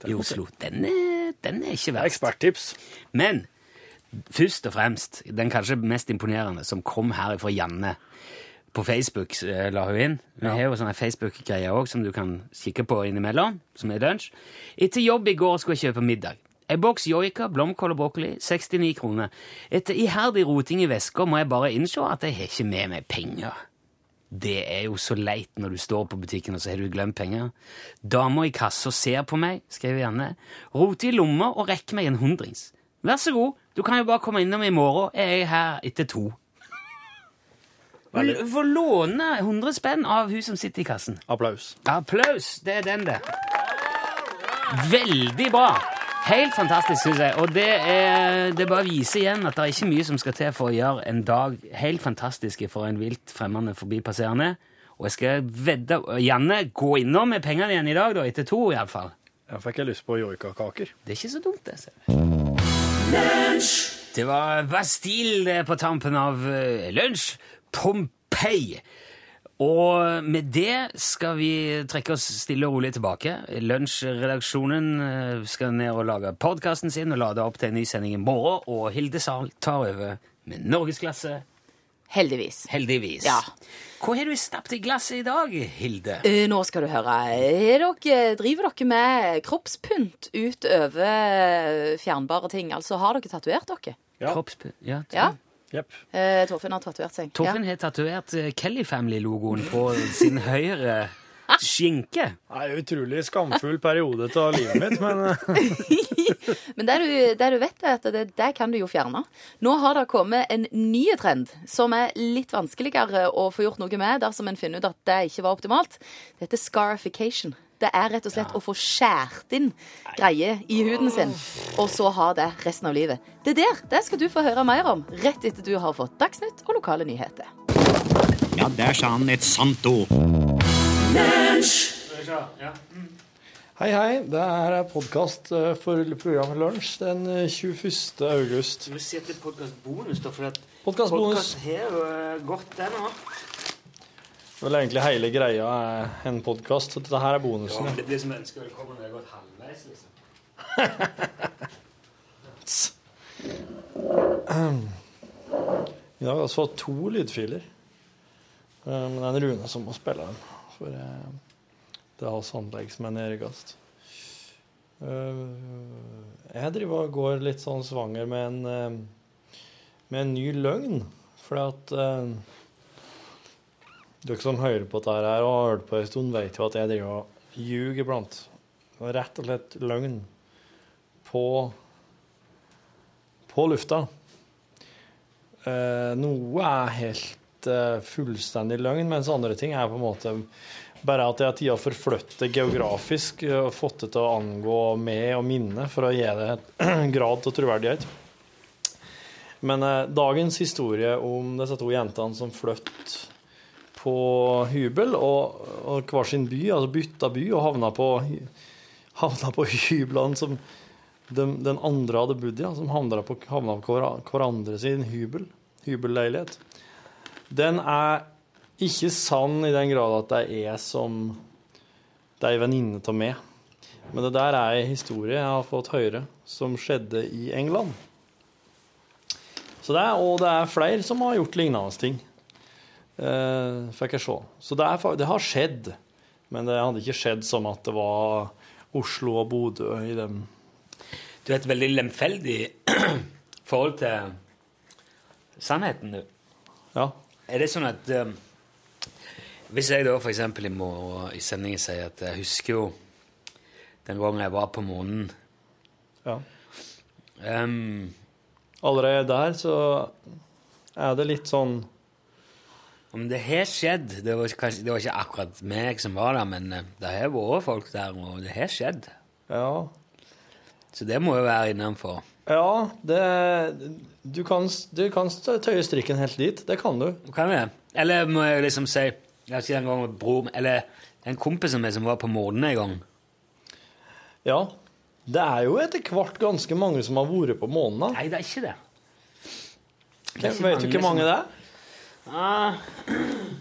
i Oslo. Den er, den er ikke verst. Eksperttips. Men først og fremst, den kanskje mest imponerende, som kom her fra Janne på Facebook, eh, la hun inn. Vi har jo sånne Facebook-greier òg som du kan kikke på innimellom, som er lunsj. Etter jobb i går skulle jeg kjøpe middag. En boks joika, blomkål og brokkoli, 69 kroner. Etter iherdig roting i veska må jeg bare innse at jeg har ikke med meg penger. Det er jo så leit når du står på butikken og så har du glemt penger. Dama i kassa ser på meg, skriver Janne, roter i lomma og rekker meg en hundrings. Vær så god, du kan jo bare komme innom i morgen, jeg er her etter to. Du får låne 100 spenn av hun som sitter i kassen. Applaus. Applaus! Det er den, det. Veldig bra! Helt fantastisk, syns jeg. Og det, er, det bare viser igjen at det er ikke mye som skal til for å gjøre en dag helt fantastisk for en vilt fremmede forbipasserende. Og jeg skal vedde Janne, gå innom med pengene igjen i dag, da, etter to iallfall. Jeg fikk jeg lyst på joikakaker. Det er ikke så dumt, det. ser jeg. Det var Bastille på tampen av uh, lunsj. Pompeii. Og med det skal vi trekke oss stille og rolig tilbake. Lunsjredaksjonen eh, skal ned og lage podkasten sin og lade opp til en ny sending i morgen. Og Hilde Sahl tar over med norgesklasse, Heldigvis. heldigvis. Ja. Hva har du stappet i glasset i dag, Hilde? Eh, Nå skal du høre. Er dere, driver dere med kroppspynt utover fjernbare ting? Altså, har dere tatovert dere? Ja. Kroppspynt, Ja, Ja. Yep. Eh, Torfinn har tatovert seg. Torfinn har tatovert eh, Kelly Family-logoen på sin høyre skinke. Det er en utrolig skamfull periode av livet mitt, men eh, Men det du, det du vet, er at det, det kan du jo fjerne. Nå har det kommet en ny trend som er litt vanskeligere å få gjort noe med dersom en finner ut at det ikke var optimalt. Det heter scarification. Det er rett og slett å få skjært inn greier i huden sin, og så ha det resten av livet. Det der det skal du få høre mer om rett etter du har fått Dagsnytt og lokale nyheter. Ja, der sa han et sant ord. Hei, hei. Det er podkast for programmet Lunsj den eh, 21. august. Du sier at det er podkastbonus, da, for har jo eh, gått, det nå. Vel, egentlig hele greia er en podkast, så dette her er bonusen. Ja. Det blir som ønsker velkommen når jeg har gått halvveis, liksom. I dag har vi fått to lydfiler. Eh, Men det er en Rune som må spille dem. For eh, det er oss anlegg som er nedergast. Eh, Jeg driver og går litt sånn svanger med en, eh, med en ny løgn. Fordi at eh, dere som hører på dette her og har hørt på en stund, vet jo at jeg driver og ljuger iblant. Rett og slett løgn på, på lufta. Noe er helt fullstendig løgn, mens andre ting er på en måte bare at jeg har tida forflyttet geografisk eh, og fått det til å angå med og minne for å gi det et grad av troverdighet. Men eh, dagens historie om disse to jentene som flyttet på hybel og, og hver sin by, altså bytta by og havna på, havna på hyblene som den, den andre hadde bodd i, ja, som havna på, havna på hver- hverandre sin hybel, hybelleilighet. Den er ikke sann i den grad at det er som Det er ei venninne av meg. Men det der er ei historie jeg har fått høre som skjedde i England. Så det er, og det er flere som har gjort lignende ting. Eh, fikk jeg se. Så det, er, det har skjedd. Men det hadde ikke skjedd som at det var Oslo og Bodø i dem. Du har et veldig lemfeldig forhold til sannheten, du. Ja. Er det sånn at um, Hvis jeg da eksempel i morgen i sendingen sier at jeg husker jo den gangen jeg var på månen ja. um, Allerede der så er det litt sånn Om det har skjedd det var, kanskje, det var ikke akkurat meg som var der, men eh, det har vært folk der, og det har skjedd. Ja. Så det må jo være innenfor. Ja, det, Du kan, du kan tøye strikken helt dit. Det kan du. Kan jeg? Eller må jeg liksom si Jeg har ikke en gang med bror Eller en kompis av meg som var på månen en gang. Ja. Det er jo etter hvert ganske mange som har vært på månen. da. Nei, det er ikke det. Det er Vet du ikke mange som... det er? Ah,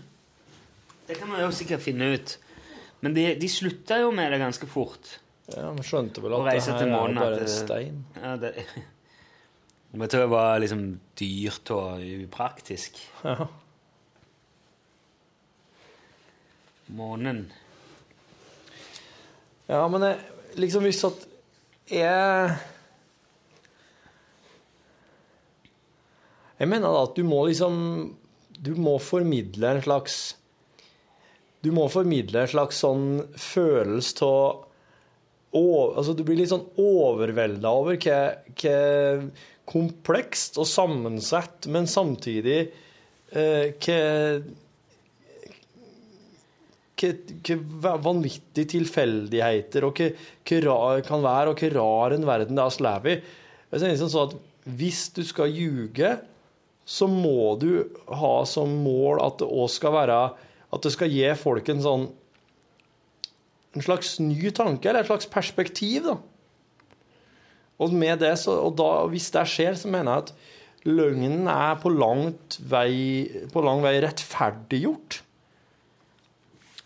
det kan man jo sikkert finne ut. Men de, de slutta jo med det ganske fort. Ja, Man skjønte vel at det her er månen. bare at stein. Ja, det, jeg tror det var liksom dyrt og upraktisk. Ja. Månen. Ja, men jeg, liksom hvis at jeg Jeg mener da at du må liksom Du må formidle en slags Du må formidle en slags sånn følelse av Altså, du blir litt sånn overvelda over hva, hva komplekst og sammensatt, men samtidig eh, hva hva vanvittige tilfeldigheter og hva, kan være, og hva rar en verden det er vi lever i. Jeg synes sånn at Hvis du skal ljuge, så må du ha som mål at det òg skal være At det skal gi folk en sånn En slags ny tanke, eller et slags perspektiv, da. Og det, så, og da, hvis det skjer, så mener jeg at løgnen er på langt vei, på lang vei rettferdiggjort.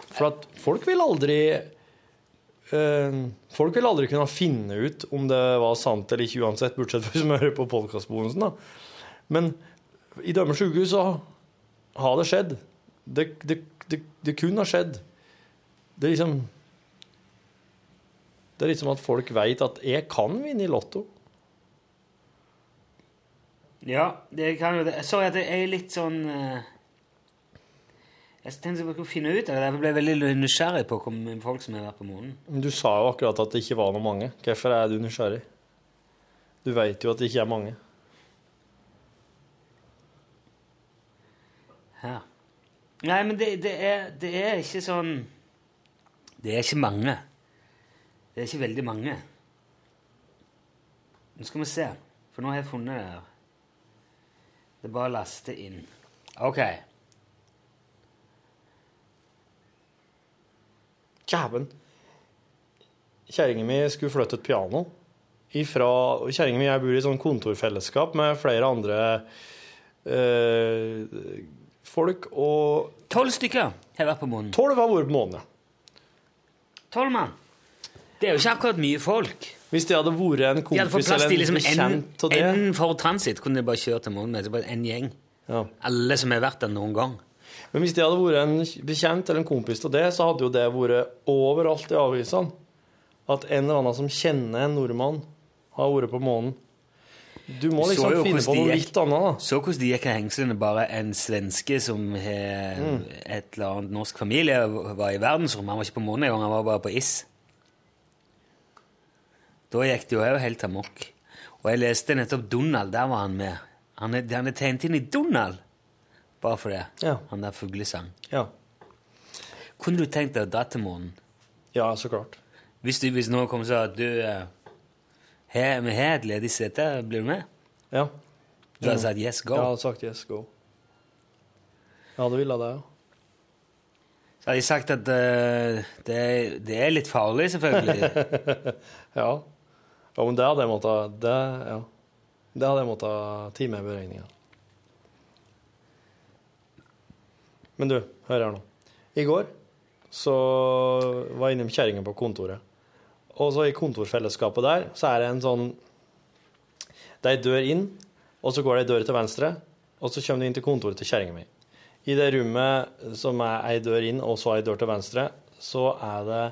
For at folk vil aldri eh, Folk vil aldri kunne finne ut om det var sant eller ikke uansett, bortsett fra man hører på podkastbonusen. da. Men i Dømmers sykehus så har det skjedd. Det, det, det, det kunne har skjedd. Det er liksom Det er liksom at folk vet at jeg kan vinne i Lotto. Ja, det kan jo det. Jeg så at det er litt sånn eh, Jeg tenkte på skulle finne ut av det. Jeg ble veldig nysgjerrig på folk som har vært på månen. Men du sa jo akkurat at det ikke var noe mange. Hvorfor er du nysgjerrig? Du vet jo at det ikke er mange. Her. Nei, men det, det, er, det er ikke sånn Det er ikke mange. Det er ikke veldig mange. Nå skal vi se, for nå har jeg funnet det her. Det er bare å laste inn. OK. Kjæven. Kjerringa mi skulle flytte et piano. Kjerringa mi jeg bor i et sånn kontorfellesskap med flere andre øh, folk, og Tolv stykker har vært på månen. Tolv har vært på månen, ja. Tolv mann. Det er jo ikke akkurat mye folk. Hvis det hadde vært en kompis eller en liksom en, bekjent av det en for transit. Kunne de bare kjørt til månen med. En gjeng. ja. Alle som har vært der noen gang. Men hvis det hadde vært en bekjent eller en kompis av det, så hadde jo det vært overalt i avisene. At en eller annen som kjenner en nordmann, har vært på månen. Du må liksom finne på noe litt annet, da. Så hvordan de gikk av hengslene. Bare en svenske som har Mm. et eller annet norsk familie, var i verdensrommet. Han var ikke på månen engang, han var bare på is. Da gikk det jo òg helt amok. Og jeg leste nettopp Donald. Der var han med. Han er, han er tegnet inn i Donald! Bare for det. Ja. Han der fuglesang. Ja. Kunne du tenkt deg å dra til månen? ja, så klart. Hvis, du, hvis noen kom og sa at du Vi har et ledig sete, blir du med? Ja. Du hadde sagt yes, go. Jeg hadde sagt yes, go. Jeg hadde ville det, ja. Så hadde jeg sagt at uh, det, det er litt farlig, selvfølgelig. Ja. ja, men det hadde jeg måttet Det, ja. Det hadde jeg måttet time i beregninga. Men du, hør her nå. I går så var jeg innom kjerringa på kontoret. Og så i kontorfellesskapet der, så er det en sånn Det er ei dør inn, og så går det ei dør til venstre, og så kommer du inn til kontoret til kjerringa mi. I det rommet som er ei dør inn, og så ei dør til venstre, så er det,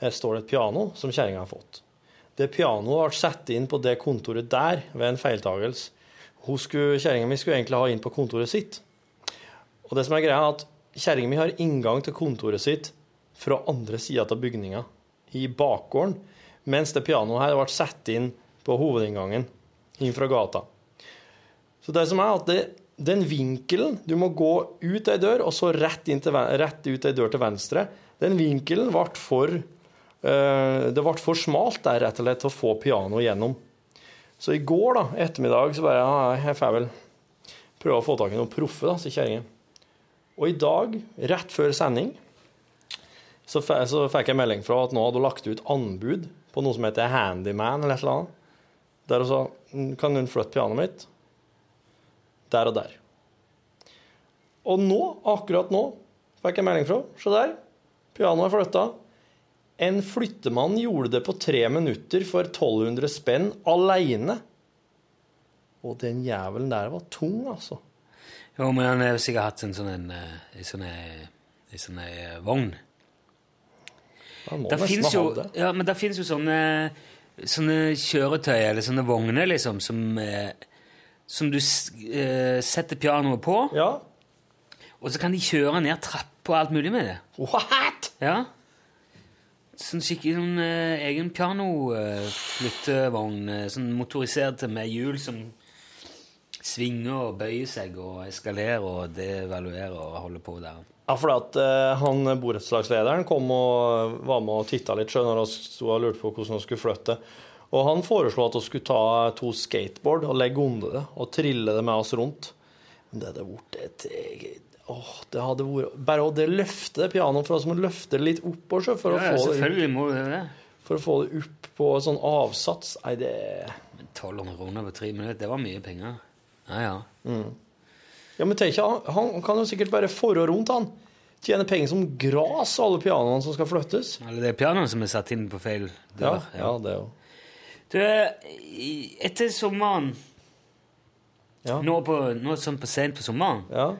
eh, står det et piano som kjerringa har fått. Det pianoet ble satt inn på det kontoret der ved en feiltagelse. Kjerringa mi skulle egentlig ha inn på kontoret sitt. Og det som er greia, er at kjerringa mi har inngang til kontoret sitt fra andre sida av bygninga, i bakgården, mens det pianoet her ble satt inn på hovedinngangen inn fra gata. Så det som er at det, den vinkelen Du må gå ut ei dør, og så rett, til, rett ut ei dør til venstre. Den vinkelen ble for eh, Det ble for smalt der, rett og slett, til å få pianoet gjennom. Så i går, da, ettermiddag, så bare ja, jeg får vel prøve å få tak i noen proffe, da, sier kjerringa. Og i dag, rett før sending, så, så fikk jeg melding fra at nå hadde hun lagt ut anbud på noe som heter Handyman, eller et eller annet. Der hun sa kan hun flytte pianoet mitt der og der. Og nå, akkurat nå, fikk jeg melding fra Se der, pianoet er flytta. En flyttemann gjorde det på tre minutter for 1200 spenn aleine. Og den jævelen der var tung, altså. Jo, men han har sikkert hatt en sånn en, eh, en sånn en, en sånn vogn. Han må nesten ha jo, det. ja, men det finnes jo sånne, sånne kjøretøy, eller sånne vogner, liksom, som, eh, som du eh, setter pianoet på, Ja. og så kan de kjøre ned trapper og alt mulig med det. What?! Ja. Sånn skikkelig sånn eh, egen pianoflyttevogn, eh, sånn motorisert med hjul som svinger og bøyer seg og eskalerer og devaluerer og holder på der. Ja, for at eh, han borettslagslederen kom og var med og titta litt selv når han sto og lurte på hvordan han skulle flytte. Og han foreslo at vi skulle ta to skateboard og legge under det og trille det med oss rundt. Men det hadde vært et Åh, det hadde vært Bare å det løfte det pianoet for oss må løfte det litt opp også, for, Ja, å få det selvfølgelig må du det. for å få det opp på sånn avsats. Nei, det 1200 kroner på tre minutter, det var mye penger. Ja, ja. Ja, men tenk, han, han kan jo sikkert bare forå rundt, han. Tjene penger som gras, alle pianoene som skal flyttes. Eller det er pianoene som er satt inn på feil Ja, dør. ja det jo Du, etter sommeren Ja. nå, på, nå sånn på sent på sommeren Ja.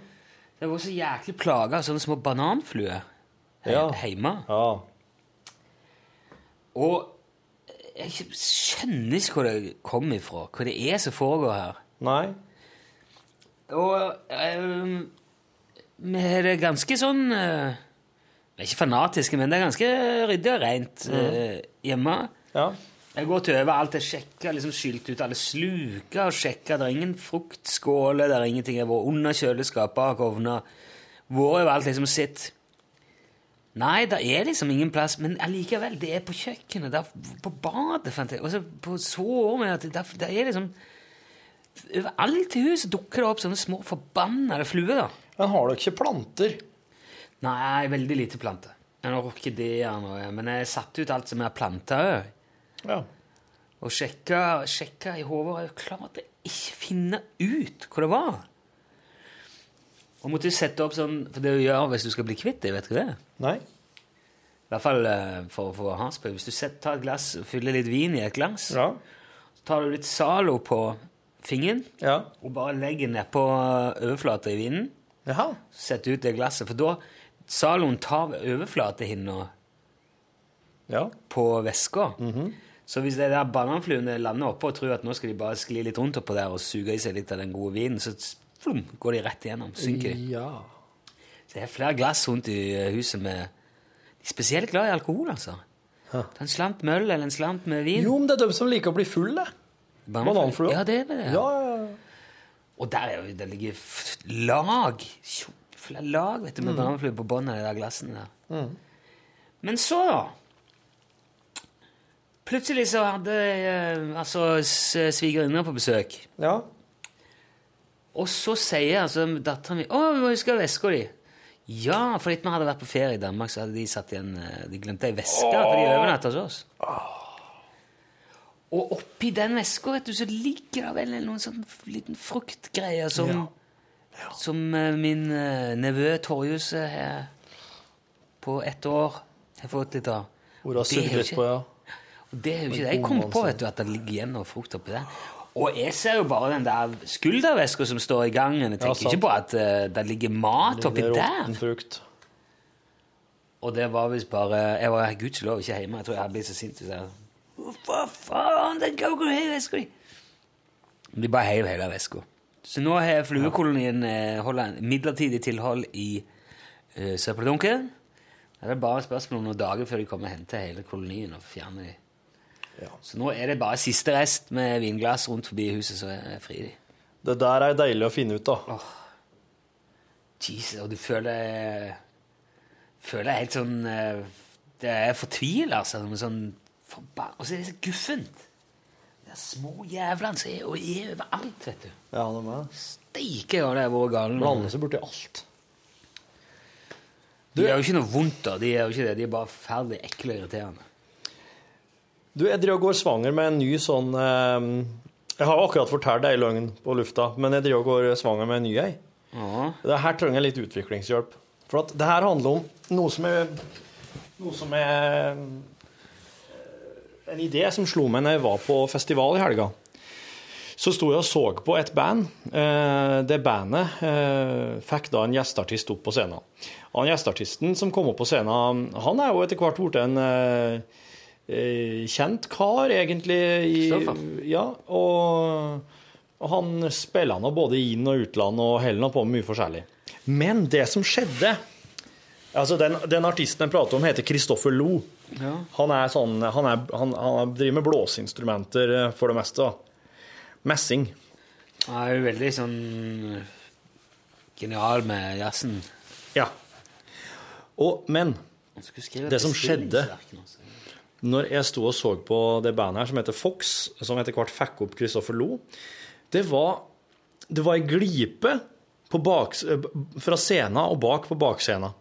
Det var så jæklig plaga av sånne små bananfluer he Ja. hjemme. ja. Og jeg skjønner ikke hvor det kom ifra, hva det er som foregår her. Nei. Og um, vi har det ganske sånn uh, Vi er ikke fanatiske, men det er ganske ryddig og rent uh, hjemme. Ja. Jeg går til over alt jeg sjekker, liksom skylt ut alle sluker og sjekker. Det er ingen fruktskåler, det er ingenting. Jeg var under kjøleskapet, bak ovner. Vært overalt, liksom sitt. Nei, det er liksom ingen plass, men allikevel, det er på kjøkkenet, det er på badet, fant jeg. Og så på soverommet, det er liksom Overalt i huset dukker det opp sånne små forbannede fluer, da. Men har dere ikke planter? Nei, veldig lite planter. Jeg har orkideer nå, men jeg satte ut alt som jeg har planta òg. Ja. Og sjekka, sjekka i hodet, og klarte ikke finne ut hva det var. Og måtte sette opp sånn For det du gjør hvis du skal bli kvitt det, vet du det er? Nei? I hvert fall eh, for, for hans del. Hvis du setter, tar et glass og fyller litt vin i et glass, Ja. så tar du litt Zalo på fingeren Ja. og bare legger nedpå overflata i vinen. Jaha. Setter ut det glasset. For da Zaloen tar overflatehinna Ja. på væska. Så hvis de der bananfluene lander oppå og tror at nå skal de bare skli litt rundt oppå der og suge i seg litt av den gode vinen, så flum, går de rett igjennom. Synker de. Ja. Så det er flere glass rundt i eh, huset med De er spesielt glad i alkohol, altså. Ta En slant øl eller en slant med vin. Jo, men det er de som liker å bli full, det. Bananflua. Ja, det er det. Ja. Og der, er jo- det ligger lag flere lag vet du, med bananfluer på bunnen av de der glassene der. Men så, da Plutselig så hadde jeg altså svigerinna på besøk. ja. Og så sier altså dattera mi 'Å, vi må huske veska di'. Ja, fordi vi hadde vært på ferie i Danmark, så hadde de satt igjen eh, De glemte ei veske, for de overnatta hos oss. Og oppi den veska vet du, så ligger det vel noen sånn liten fruktgreier som, som eh, min eh, nevø Torjus eh, her på ett år har fått litt av. Hvor har Det litt på, ja. og det er jo ikke det. Jeg kom på vet du, at det ligger igjen noe frukt oppi der. Og jeg ser jo bare den der skulderveska som står i gangen. Jeg tenker ja, ikke på at uh, det ligger mat oppi ligger oppi der. frukt. Og det var visst bare Jeg var gudskjelov ikke hjemme. Jeg tror jeg hadde blitt så sint hvis jeg Hva faen, den går ikke i veska di! De bare heiv hele veska. Så nå har fluekolonien eh, holdt en midlertidig tilhold i uh, søppeldunken. Det er bare et spørsmål om noen dager før de kommer og henter hele kolonien og fjerner de. Ja. Så nå er det bare siste rest med vinglass rundt forbi huset, så er jeg fri de. Det der er deilig å finne ut, da. Jesus, og du føler Føler helt sånn eh, Det er fortvila, altså. Sånn forba- Og så er det så guffent. Det er små jævlene som er og er overalt, vet du. Ja, de er Steike, ja, det har vært gale. Blander seg borti alt. De gjør jo ikke noe vondt, da. De er jo ikke det. De er bare ferdig ekle og irriterende. Du, jeg driver og går svanger med en ny sånn eh, Jeg har akkurat fortalt ei løgn på lufta, men jeg driver og går svanger med en ny ei. Ja. Det her trenger jeg litt utviklingshjelp. For at det her handler om noe som er Noe som er En idé som slo meg når jeg var på festival i helga. Så sto jeg og så på et band. Eh, Det bandet eh, fikk da en gjesteartist opp på scenen. Han gjesteartisten som kom opp på scenen, han er jo etter hvert blitt en eh, kjent kar, egentlig. I, ja, og, og han spiller nå både inn- og utland og holder på med mye forskjellig. Men det som skjedde altså Den, den artisten jeg prater om, heter Kristoffer Lo. Han, er sånn, han, er, han, han driver med blåseinstrumenter eh, for det meste. da. Messing. Han er jo veldig sånn genial med jazzen. Ja. Og, men Det som skjedde- når jeg sto og så på det bandet her som heter Fox, som etter hvert fikk opp Kristoffer Lo, det var, det var ei glipe på bak, fra scenen og bak på bakscenen.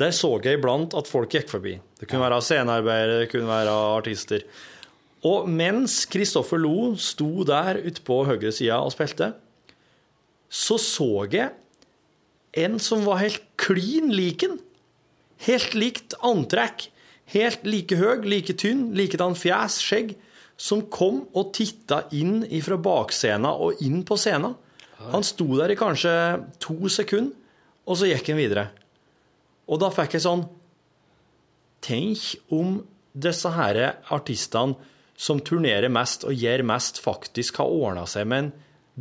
Der så jeg iblant at folk gikk forbi. Det kunne være scenearbeidere, det kunne være artister. Og mens Kristoffer Lo sto der ute på høyre sida og spilte, så så jeg en som var helt klin liken. Helt likt antrekk. Helt like høy, like tynn, likedan fjes, skjegg. Som kom og titta inn fra bakscenen og inn på scenen. Han sto der i kanskje to sekunder, og så gikk han videre. Og da fikk jeg sånn Tenk om disse her artistene som turnerer mest og gjør mest, faktisk har ordna seg med en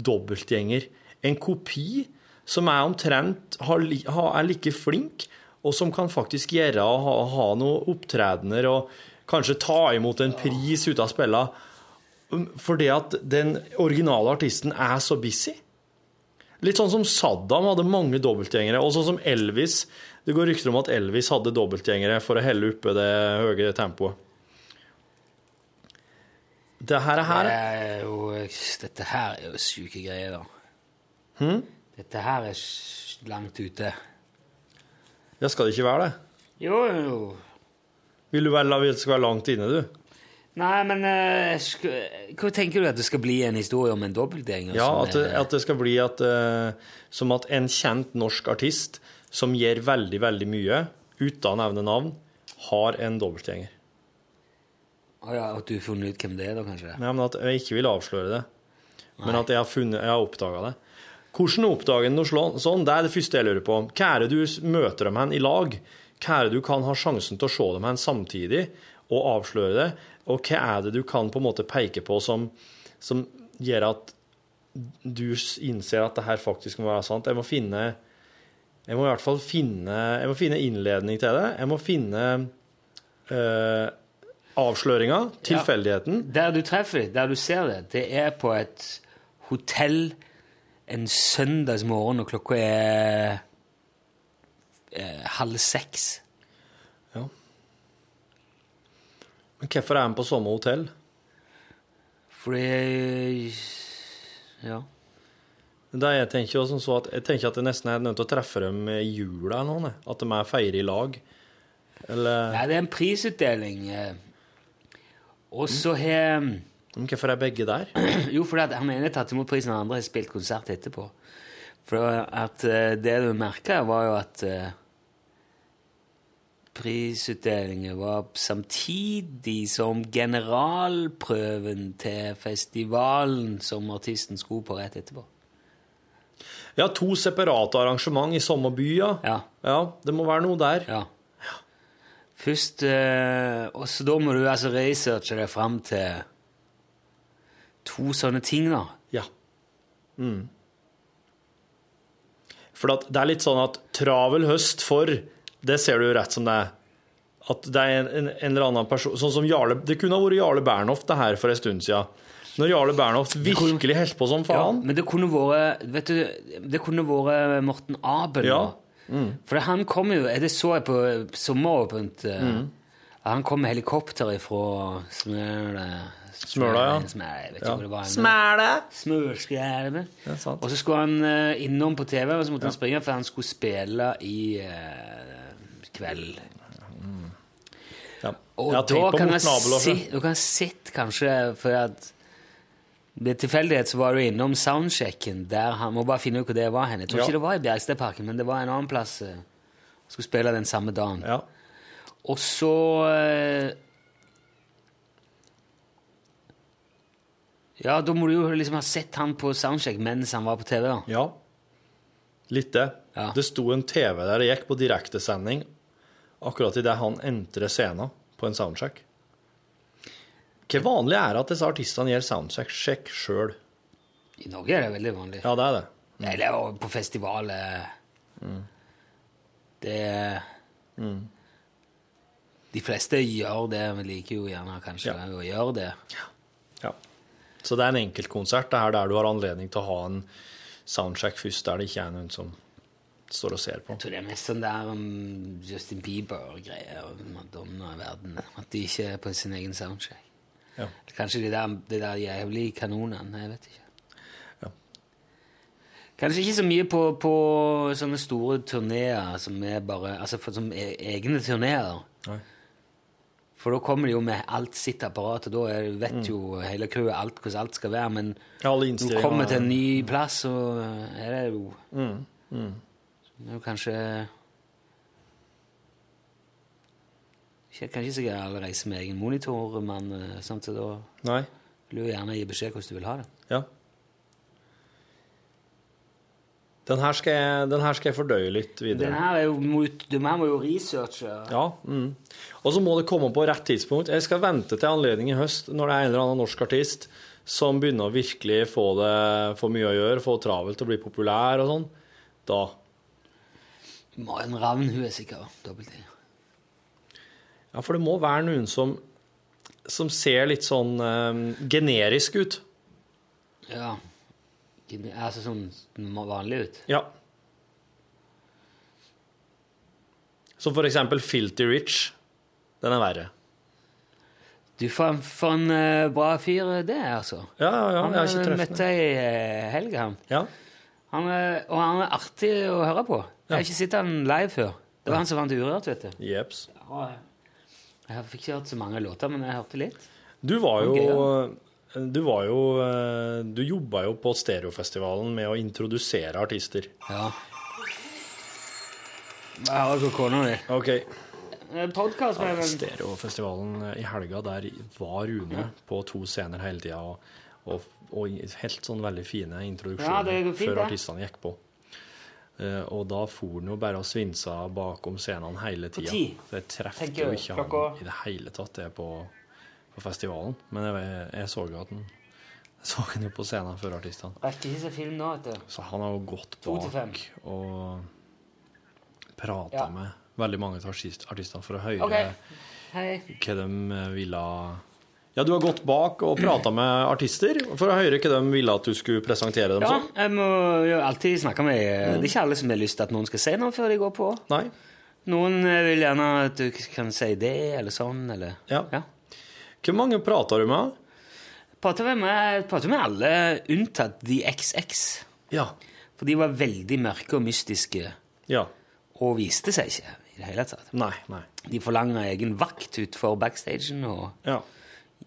dobbeltgjenger. En kopi som er omtrent er like flink, og som kan faktisk gjøre og ha, ha noen opptredener og kanskje ta imot en pris ute av spillet. Um, Fordi at den originale artisten er så busy. Litt sånn som Saddam hadde mange dobbeltgjengere, og sånn som Elvis. Det går rykter om at Elvis hadde dobbeltgjengere for å helle oppe det høye tempoet. Det her er her Det er jo, dette her er jo sjuke greier, da. Hmm? Dette her er langt ute. Ja, skal det ikke være det? Jo, jo. Vil du vel at vi skal være langt inne, du? Nei, men uh, Hva tenker du at det skal bli en historie om en dobbeltgjenger? Ja, at det, at det skal bli at, uh, som at en kjent norsk artist som gjør veldig, veldig mye, uten å nevne navn, har en dobbeltgjenger. Å ja, At du har funnet ut hvem det er, da, kanskje? Nei, men at jeg ikke vil avsløre det. Men at jeg har, funnet, jeg har oppdaga det. Hvordan oppdager en noe sånn? Det er det første jeg lurer på. Hva er det du møter dem hen i lag? Hva er det du kan ha sjansen til å se dem hen samtidig og avsløre det? Og hva er det du kan på en måte peke på som, som gjør at du innser at det her faktisk må være sant? Jeg må finne Jeg må i hvert fall finne Jeg må finne innledning til det. Jeg må finne øh, avsløringa, tilfeldigheten. Der du treffer der du ser det, det er på et hotell en søndagsmorgen, og klokka er eh, halv seks. Men hvorfor er han på samme hotell? Fordi Ja. Det jeg tenker som så at jeg tenker at jeg nesten er nødt til å treffe dem i jula noe. At de er feirer i lag. Eller Nei, det er en prisutdeling. eh. Og så har Men Hvorfor er begge der? Jo, fordi han ene har tatt imot prisen, og den andre har spilt konsert etterpå. For at eh, det du merka, var jo at eh, prisutdelingen var samtidig som generalprøven til festivalen som artisten skulle på rett etterpå. Ja, to separate arrangement i samme by, ja. Ja. Det må være noe der. Ja. Først eh, Og så da må du altså researche deg fram til to sånne ting, da. Ja. Mm. For det er litt sånn at travel høst for, det ser du jo rett som det er. At det er en, en, en eller annen person Sånn som Jarle Det kunne ha vært Jarle Bernhoft det her for en stund siden. Når Jarle Bernhoft virkelig holdt på som faen. Ja, men det kunne vært Vet du, det kunne vært Morten Abel. Ja. Mm. For han kom jo Det så jeg på sommeråpent. eh, Mm. Han kom med helikopter ifra Smøla Smøla, ja. Smøla. Ja, sant. Og så skulle han eh, innom på TV, og så måtte han springe, for han skulle spille i eh, Mm. Ja. Og da kan jeg Morten si, da kan jeg sett kanskje For at ved tilfeldighet så var du innom soundchecken der han må bare finne ut hvor det var hen. Jeg tror Ja. ikke det var i Bjergstedparken, men det var en annen plass. eh, skulle spille den samme dagen. Ja. Og så eh, Ja, da må du jo liksom ha sett han på soundcheck mens han var på TV. da. ja. Litt det. Ja. Det sto en TV der det gikk på direktesending akkurat idet han entrer scenen på en soundcheck. Hvor vanlig er det at disse artistene gjør soundcheck sjøl? I Norge er det veldig vanlig. Ja, det er det. Eller og på Mm. Det De fleste gjør det, men liker jo gjerne kanskje Ja. å gjøre det. Ja. Så det er en enkeltkonsert det er der du har anledning til å ha en soundcheck først, der det ikke er noen som står og ser på. Jeg tror det er mest sånn det er om Justin Bieber og greier og Madonna i verden. At de ikke er på sin egen soundcheck. Ja. Kanskje de der, de der jævlige kanonene. Jeg vet ikke. Ja. Kanskje ikke så mye på, på sånne store turneer som er bare Altså for, som e- egne turneer. For da kommer de jo med alt sitt apparat, og da vet jo hele crewet alt hvordan alt skal være. Men Ja, når du kommer til en ny plass, så er det jo Mm, mm. Det er jo kanskje ikke, Kanskje sikkert alle reise med egen monitor, men samtidig da Nei. vil du gjerne gi beskjed hvordan du vil ha det. Ja. Den her skal jeg, den her skal jeg fordøye litt videre. Den her er jo mot, du må jo researche. Ja. Mm. Og så må det komme på rett tidspunkt. Jeg skal vente til anledning i høst, når det er en eller annen norsk artist som begynner å virkelig få det for mye å gjøre, få travelt og bli populær og sånn. Da. Maren Ravn, hun er sikkert dobbelt i. Ja, for det må være noen som, som ser litt sånn eh, generisk ut. Ja. Altså sånn vanlig ut. Ja. Som for eksempel Filty Rich. Den er verre. Du, for, for en uh, bra fyr det er, altså. Ja, ja, ja. han Jeg har ikke eh, Han møtte jeg i eh, helga, han. Ja. han er, og han er artig å høre på. Jeg har ikke sett han live før. Det var han som vant Urørt, vet du. Jeps. Ja, Jeg fikk ikke hørt så mange låter, men jeg hørte litt. Du var jo Du var jo eh, Du jobba jo på Stereofestivalen med å introdusere artister. Ja. Jeg har ikke kona di. OK. Podkast med ja, Stereofestivalen eh, i helga, der var Rune på to scener hele tida. Og, og, og helt sånn veldig fine introduksjoner ja, fint, før artistene gikk på. Eh, og da for han jo bare og svinsa bakom scenen hele tida. tid? Så jeg traff jo ikke han i det hele tatt det på, på festivalen. Men jeg, jeg så jo at han så han jo på scenen før artistene. Rekker ikke se film nå, vet. Så han har jo gått bak og prata Ja. med veldig mange av artistene for å høre okay. Hva de ville Ja, du har gått bak og prata med artister for å høre hva de ville at du skulle presentere dem Ja, jeg må jo alltid snakke med Det er ikke alle som har lyst til at noen skal si noe før de går på. Nei. Noen eh, vil gjerne at du kan si det, eller sånn, eller Ja. Hvor mange prater du med? Prater vi med, prater med alle unntatt de XX. Ja. For de var veldig mørke og mystiske Ja. og viste seg ikke i det hele tatt. Nei, nei. De forlanger egen vakt utenfor backstagen og Ja.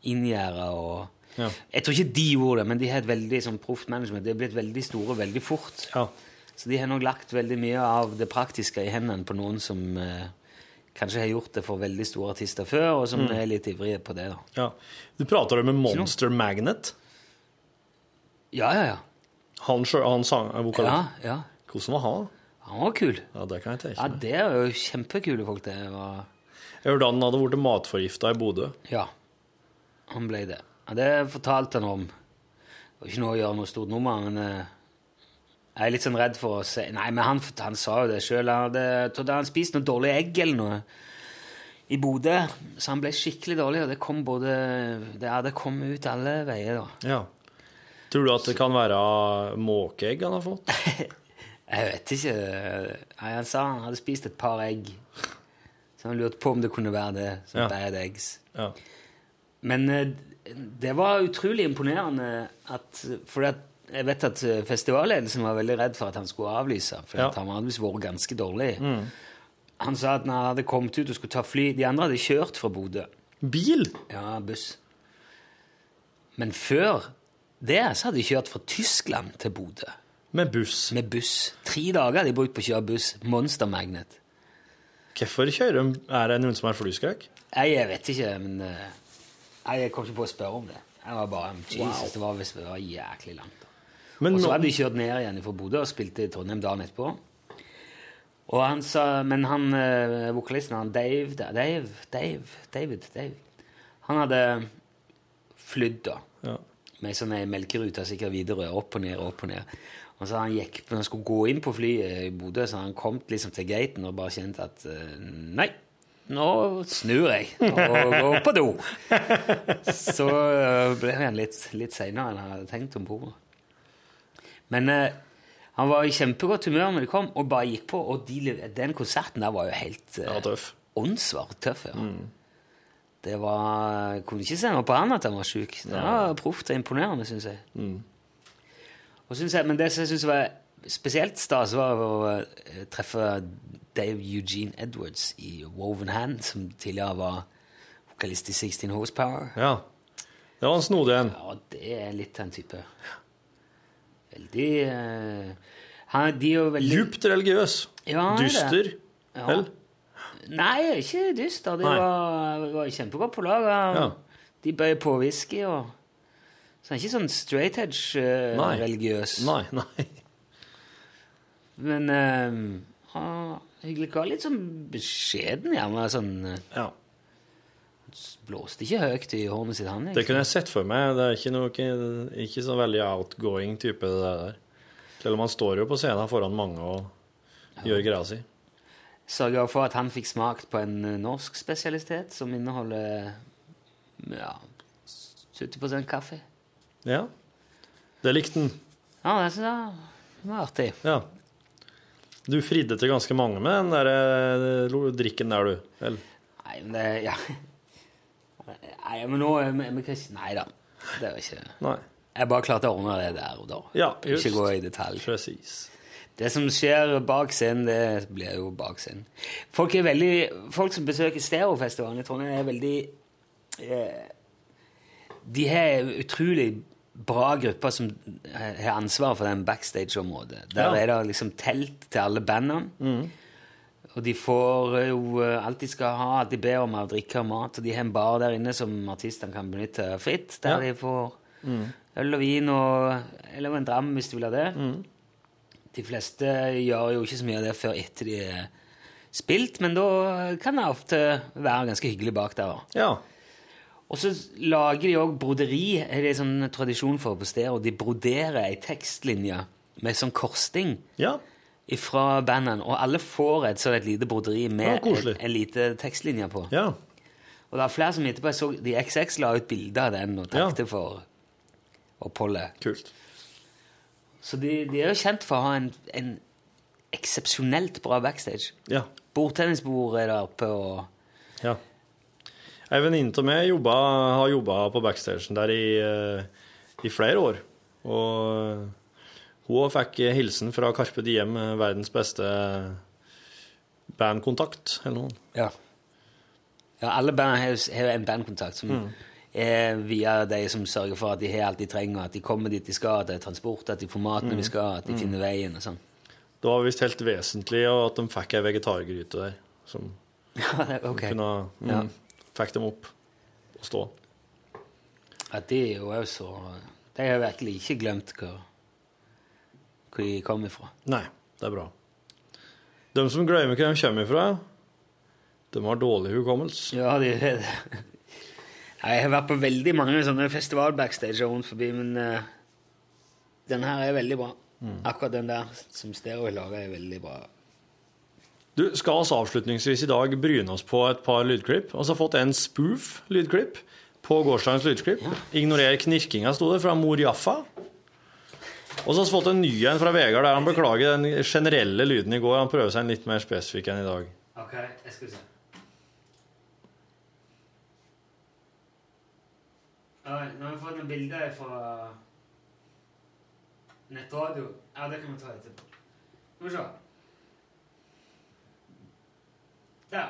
Inngjerda og Ja. Jeg tror ikke de gjorde det, men de har et veldig sånn proft management. De er blitt veldig store veldig fort. Ja. Så de har nok lagt veldig mye av det praktiske i hendene på noen som eh, kanskje har gjort det for veldig store artister før, og som Mm. er litt ivrige på det. da. ja. Du prater med. Monster Magnet. Ja, ja, ja. Han, sjø- han sang Ja, vokalist. ja. Hvordan var han? Han var kul. Ja, det kan jeg tenke Ja, det er jo kjempekule folk. det var... Jeg hørte han hadde blitt matforgifta i Bodø. Ja, han ble det. Ja, det fortalte han om. Det var ikke noe å gjøre noe stort nummer, men uh, jeg er litt sånn redd for å se Nei, men han, han sa jo det sjøl. Han hadde, trodde han spist noe dårlig egg eller noe i Bodø, så han ble skikkelig dårlig, og det kom både det, det kom ut alle veier, da. Ja. Tror du at det kan være måkeegg han har fått? Jeg vet ikke. Nei, han sa han hadde spist et par egg. Så han lurte på om det kunne være det. Som Ja. bad eggs. Ja. Men eh, det var utrolig imponerende at For jeg vet at eh, festivalledelsen var veldig redd for at han skulle avlyse. For Ja. han hadde vært ganske dårlig. Han sa at når han hadde kommet ut og skulle ta fly De andre hadde kjørt fra Bodø. Bil? Ja, buss. Men før det så hadde de kjørt fra Tyskland til Bodø. Med buss? Med buss. Tre dager hadde de brukt på å kjøre buss. Monster Magnet. Hvorfor kjører de Er det noen som har flyskrekk? Jeg vet ikke, men eh, Nei, jeg kom ikke på å spørre om det. Jeg var bare Jesus, det var det var jæklig langt. Men og så hadde de kjørt ned igjen fra Bodø og spilte i Trondheim dagen etterpå. Og han sa, Men han eh, vokalisten, han Dave, Dave, Dave, David, Dave Han hadde flydd, da. Ja. Med sånn ei melkerute sikkert videre, opp og ned, opp og ned. Og så han gikk, når han skulle gå inn på flyet i Bodø, så han kom liksom til gaten og bare kjente at eh, Nei, nå snur jeg og går på do. Så eh, ble han litt, litt seinere enn han hadde tenkt om bordet. Men eh, han var i kjempegodt humør når de kom, og bare gikk på. Og de, den konserten der var jo helt eh, Ja, tøff. åndssvart tøff. Ja. Det var Jeg kunne ikke se noe på han at han var sjuk. Det var proft og imponerende, syns jeg. Og synes jeg. Men det som jeg syns var spesielt stas, var å Dave Eugene Edwards i Woven Hand, som tidligere var vokalist i 16 Horsepower. Ja. Det var en snodig en. Ja, det er litt den type. Veldig uh, han, De er jo veldig Djupt religiøs. Ja, han er. Dyster. Ja. Vel? Nei, ikke dyster. De Nei. var, var kjempegodt på lag. Ja. De bøyer på whisky og Så han er ikke sånn straight edge eh, Nei. Nei, nei. Men han, hyggelig kar. Litt sånn beskjeden, gjerne. Sånn, eh, Ja. blåste ikke høyt i hornet sitt, han. Det kunne jeg sett for meg. Det er ikke, noe, ikke så veldig outgoing type, det der. Selv om han står jo på scenen foran mange og gjør greia si. Sørga for at han fikk smakt på en eh, norsk spesialitet som inneholder ja, 70% kaffe. Ja. Det likte han. Ja, det var artig. Ja. Du fridde til ganske mange med den der eh, drikken der, du. Eller? Nei, men det Ja. Nei, men nå er vi kristne. Nei da. Det var ikke Nei. Jeg bare klarte å ordne det der og da. Ja, just. Ikke gå i detalj. Precis. Det som skjer bak scenen, det blir jo bak scenen. Folk er veldig Folk som besøker Stereofestivalen i Trondheim, er veldig eh, De har utrolig bra grupper som har ansvar for den backstage-området. Der Ja. er det liksom telt til alle bandene. Og de får jo eh, alt de skal ha, alt de ber om av drikke og mat. Og de har en bar der inne som artistene kan benytte fritt, der Ja. de får øl og vin og Eller en dram hvis de vil ha det. De fleste gjør jo ikke så mye av det før etter de er spilt, men da kan det ofte være ganske hyggelig bak der. Ja. Og så lager de òg broderi. er det sånn tradisjon for på stedet, og De broderer ei tekstlinje med sånn korsting Ja. fra bandene, og alle får et et lite broderi med ja, en, en lite tekstlinje på. ja. Og det er flere som etterpå jeg så de XX la ut bilde av den og takte for oppholdet. Kult. Så de, de er jo kjent for å ha en, en eksepsjonelt bra backstage. Ja. Bordtennisbord er der oppe, og ja. Ei venninne av meg jobba, har jobba på backstagen der i, eh, i flere år. Og hun fikk hilsen fra Carpe Diem, verdens beste bandkontakt, eller noe. Ja. ja alle band har jo- en bandkontakt som Mm. er via de som sørger for at de har alt de trenger, at de kommer dit de skal, at det er transport, at de får maten Mm. de skal, at de finner veien og sånn. Det var visst helt vesentlig at de fikk ei vegetargryte der, som Ja, det er ok. kunne mm, Ja. Fikk dem opp og stå. Ja, de er jo også De har virkelig ikke glemt hvor, hvor de kom ifra. Nei, det er bra. De som glemmer hvor de kommer ifra, de har dårlig hukommelse. Ja, de er det. Jeg har vært på veldig mange sånne festival-backstager rundt forbi, men uh, den her er veldig bra. Mm. Akkurat den der som Stereo lager, er veldig bra. Du, skal oss avslutningsvis i dag bryne oss på et par lydklipp? Vi har fått en spoof-lydklipp på gårsdagens lydklipp. Ignorer knirkinga, sto det, fra Mor Jaffa. Og så har vi fått en ny en fra Vegard, der han beklager den generelle lyden i går. Han prøver seg en litt mer spesifikk enn i dag. Ok, jeg skal se. Nå har vi fått noen bilder fra nettradio. Ja, det kan vi ta etterpå. Skal vi se. Der.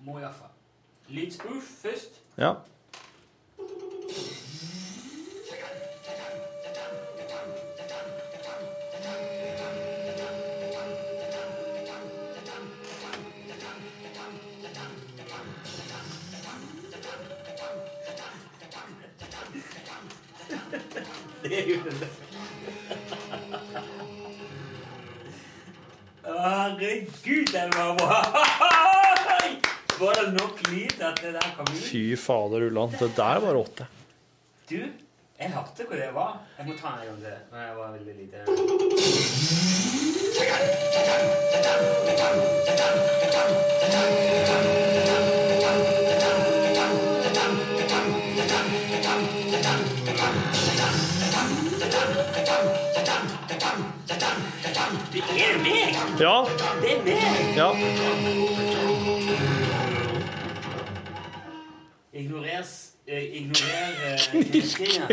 Må iallfall. Lydspoof først. Ja. Det er jo det. Herregud, den var bra! Var det nok lyd at det der kom ut? Fy fader Ulland. Det der var rått. Du, jeg hørte hvor det var. Jeg må ta en gang til. Når jeg var veldig lite. Det er meg! Ja. Det er meg! Ja. Ignorer, eh, ignorer eh, knirkinga.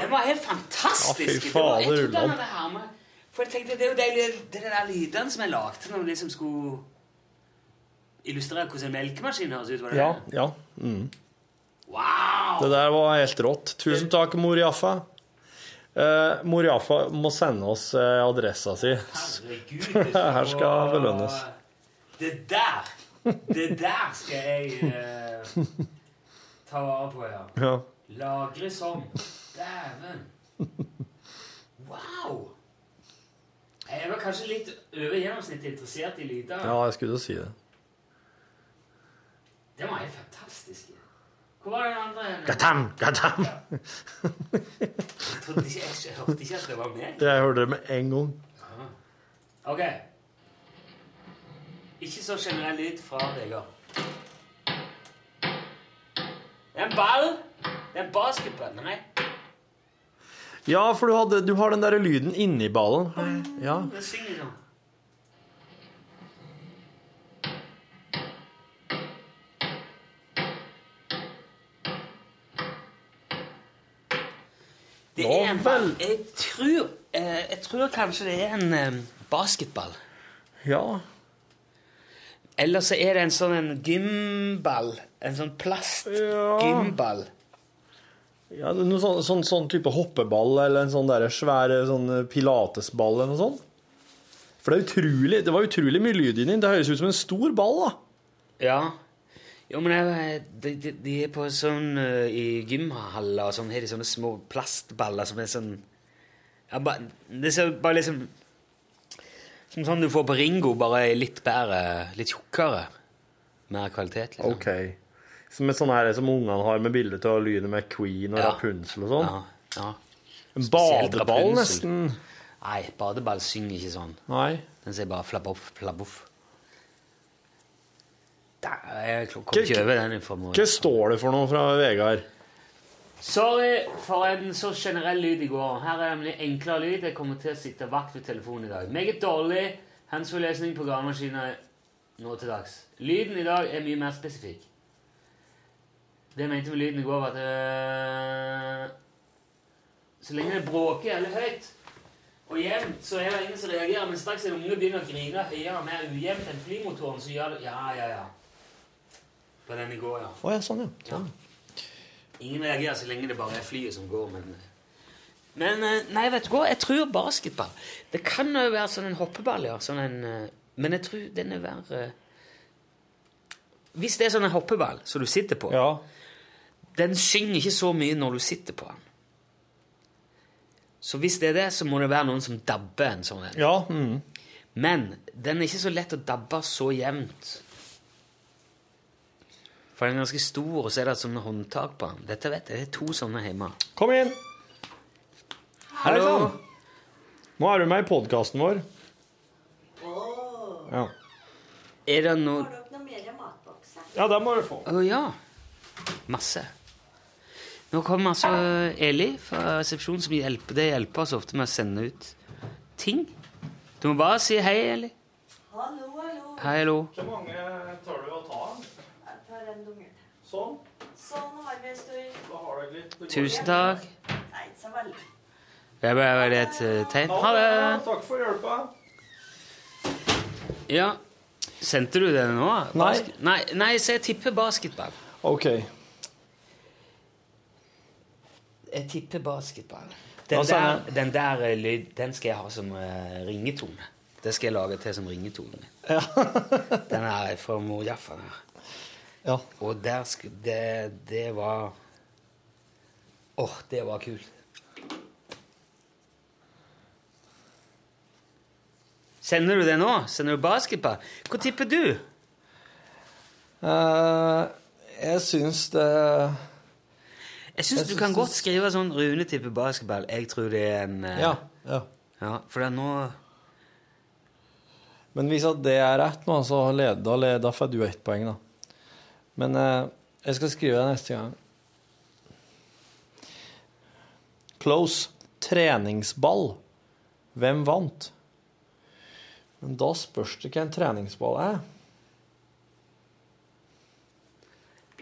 Den var helt fantastisk. Ja, var- jeg trodde han hadde. For jeg tenkte, Det er jo de, det er de der lydene som jeg lagde når vi liksom skulle illustrere hvordan en melkemaskin høres ut. Var det Ja. ja. Mm. Wow! Det der var helt rått. Tusen takk, mor Jaffa. Uh, mor Jaffa må sende oss uh, adressa si. Herregud. det Her skal belønnes. Det der Det der skal jeg eh, ta vare på, ja. Ja. Lagre som. Dæven. Wow! Jeg var kanskje litt over gjennomsnittet interessert i lyder. ja, jeg skulle si det. Det var helt fantastisk. Hvor var den andre? Gatam, gatam. Jeg, trodde ikke, jeg hørte ikke at det var meg. Jeg hørte det med en gang. Ok. Ikke så generell lyd fra Vegard. Det er en ball. Det er en basketball. Nei. Ja, for du, hadde, du har den der lyden inni ballen. Ja. Det synger sånn. Det er en ball. Jeg tror, eh, jeg tror kanskje det er en eh, basketball. Ja. Eller så er det en sånn en gymball. En sånn plastgymball. Ja. ja noe sånn, sånn, sånn type hoppeball eller en sånn der svær sånn pilatesball eller noe sånt. For det, er utrolig, det var utrolig mye lyd inni den. Det høres ut som en stor ball, da. Ja. Jo, men jeg, de, de, de er på sånn eh, I gymhaller og sånn har de sånne små plastballer som er sånn ja, ba, Det ser bare liksom Som sånn du får på Ringo, bare litt bedre, litt tjukkere. Mer kvalitet, liksom. Ok. Som sånn her som ungene har med bilde av lyden med Queen og Ja. Rapunzel og sånn. Ja, ja. En badeball, nesten. Nei, badeball synger ikke sånn. Nei. Den sier bare flaboff, flaboff. Jeg kom ikke over den informasjonen. Hva står det for noe fra Vegard? Sorry for en så generell lyd i går. Her er nemlig enklere lyd. Jeg kommer til å sitte vakt ved telefonen i dag. Meget dårlig handsforelesning på gravemaskiner nå til dags. Lyden i dag er mye mer spesifikk. Det jeg mente med lyden i går, var at øh, Så lenge det bråker eller høyt og jevnt, så er det ingen som reagerer. Men straks en unge begynner å grine høyere og mer ujevnt enn flymotoren, så gjør det Ja, ja, ja. På den i går, ja. Å ja, sånn, ja. Sånn. Ingen reagerer så lenge det bare er flyet som går, men Men eh, nei, vet du hva? Jeg tror basketball. Det kan jo være sånn en hoppeball, ja. Sånn en, eh, men jeg tror den er verre Hvis det er sånn en hoppeball som du sitter på, den synger ikke så mye når du sitter på den. Så hvis det er det, så må det være noen som dabber en sånn en. Ja. Mm. Men den er ikke så lett å dabbe så jevnt. For den er ganske stor, og så er det sånne håndtak på den. Dette vet jeg, det er to sånne hjemme. Kom inn. Hallo? Hei sann. Nå er du med i podkasten vår. Ja. Er det noe ja, det må du få. Å ja. Masse. Nå kommer altså Eli fra resepsjonen, som hjelper, det hjelper oss ofte med å sende ut ting. Du må bare si hei, Eli. Hallo, hallo. Hei, hallo. Hvor mange tør du å ta? En. Sånn. Sånn har vi stor Tusen takk. Nei, ikke så veldig. Det var var et eh, tegn. Ha det. Takk for hjelpa. Ja. Sendte du det nå? Nei. Nei, nei så jeg tipper basketball. OK. Jeg tipper basketball. Den der, den der eh, lyd, den skal jeg ha som uh, ringetone. Det skal jeg lage til som ringetone. den er fra mor Jaffa. der. Ja. Og der sk det, det var Åh, det var kult. Sender du det nå? Sender du basketball? Hva tipper du? Uh, jeg syns det Jeg syns du kan godt skrive sånn Rune tipper basketball. Jeg tror det er en uh, Ja. ja. ja for det er nå Men hvis at det er rett nå, så leder, da, led, da får du ett poeng, da. Men eh, jeg skal skrive det neste gang. Close. Treningsball. Hvem vant? Men da spørs det hva en treningsball er.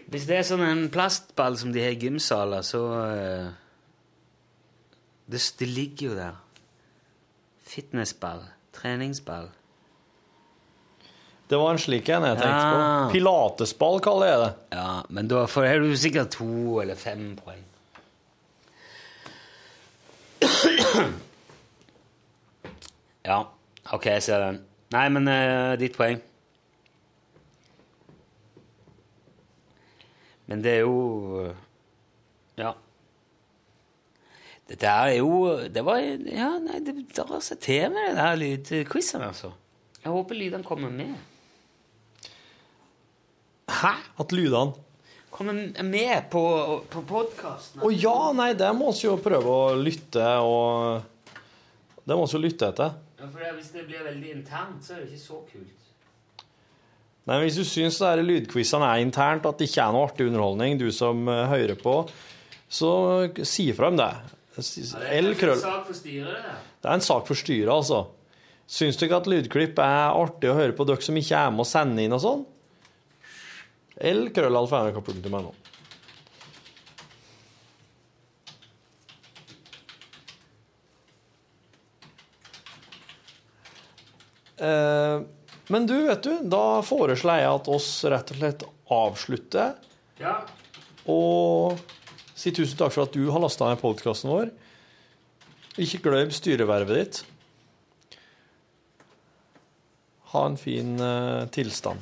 Hvis det er sånn en plastball som de har i gymsaler, så eh, det, det ligger jo der. Fitnessball. Treningsball. Det var en slik en jeg tenkte Ja. på. Pilatesball kaller jeg det. Ja, men da får du sikkert to eller fem poeng. Ja, ok, jeg ser den. Nei, men uh, ditt poeng. Men det er jo eh, Ja. Dette her er jo Det var Ja, nei, det drar seg til med det her lydquizen, altså. Jeg håper lydene kommer med. Hæ? At lydene Kommer med på, på podkasten. Å ja, nei, det må vi jo prøve å lytte og Det må vi jo lytte etter. Ja, for det, Hvis det blir veldig internt, så er det ikke så kult. Nei, Hvis du syns lydquizene er internt, at det ikke er noe artig underholdning, du som eh, hører på, så si fra om det. Ja, det er en sak for styret, det. Det er en sak for styret, altså. Syns dere at lydklipp er artig å høre på, dere som ikke er med å sende inn og sånn? L krøllalfa.nrk.no. Eh, men du, vet du, da foreslår jeg at oss rett og slett avslutter. Ja. Og si tusen takk for at du har lasta ned podkasten vår. Ikke glem styrevervet ditt. Ha en fin uh, tilstand.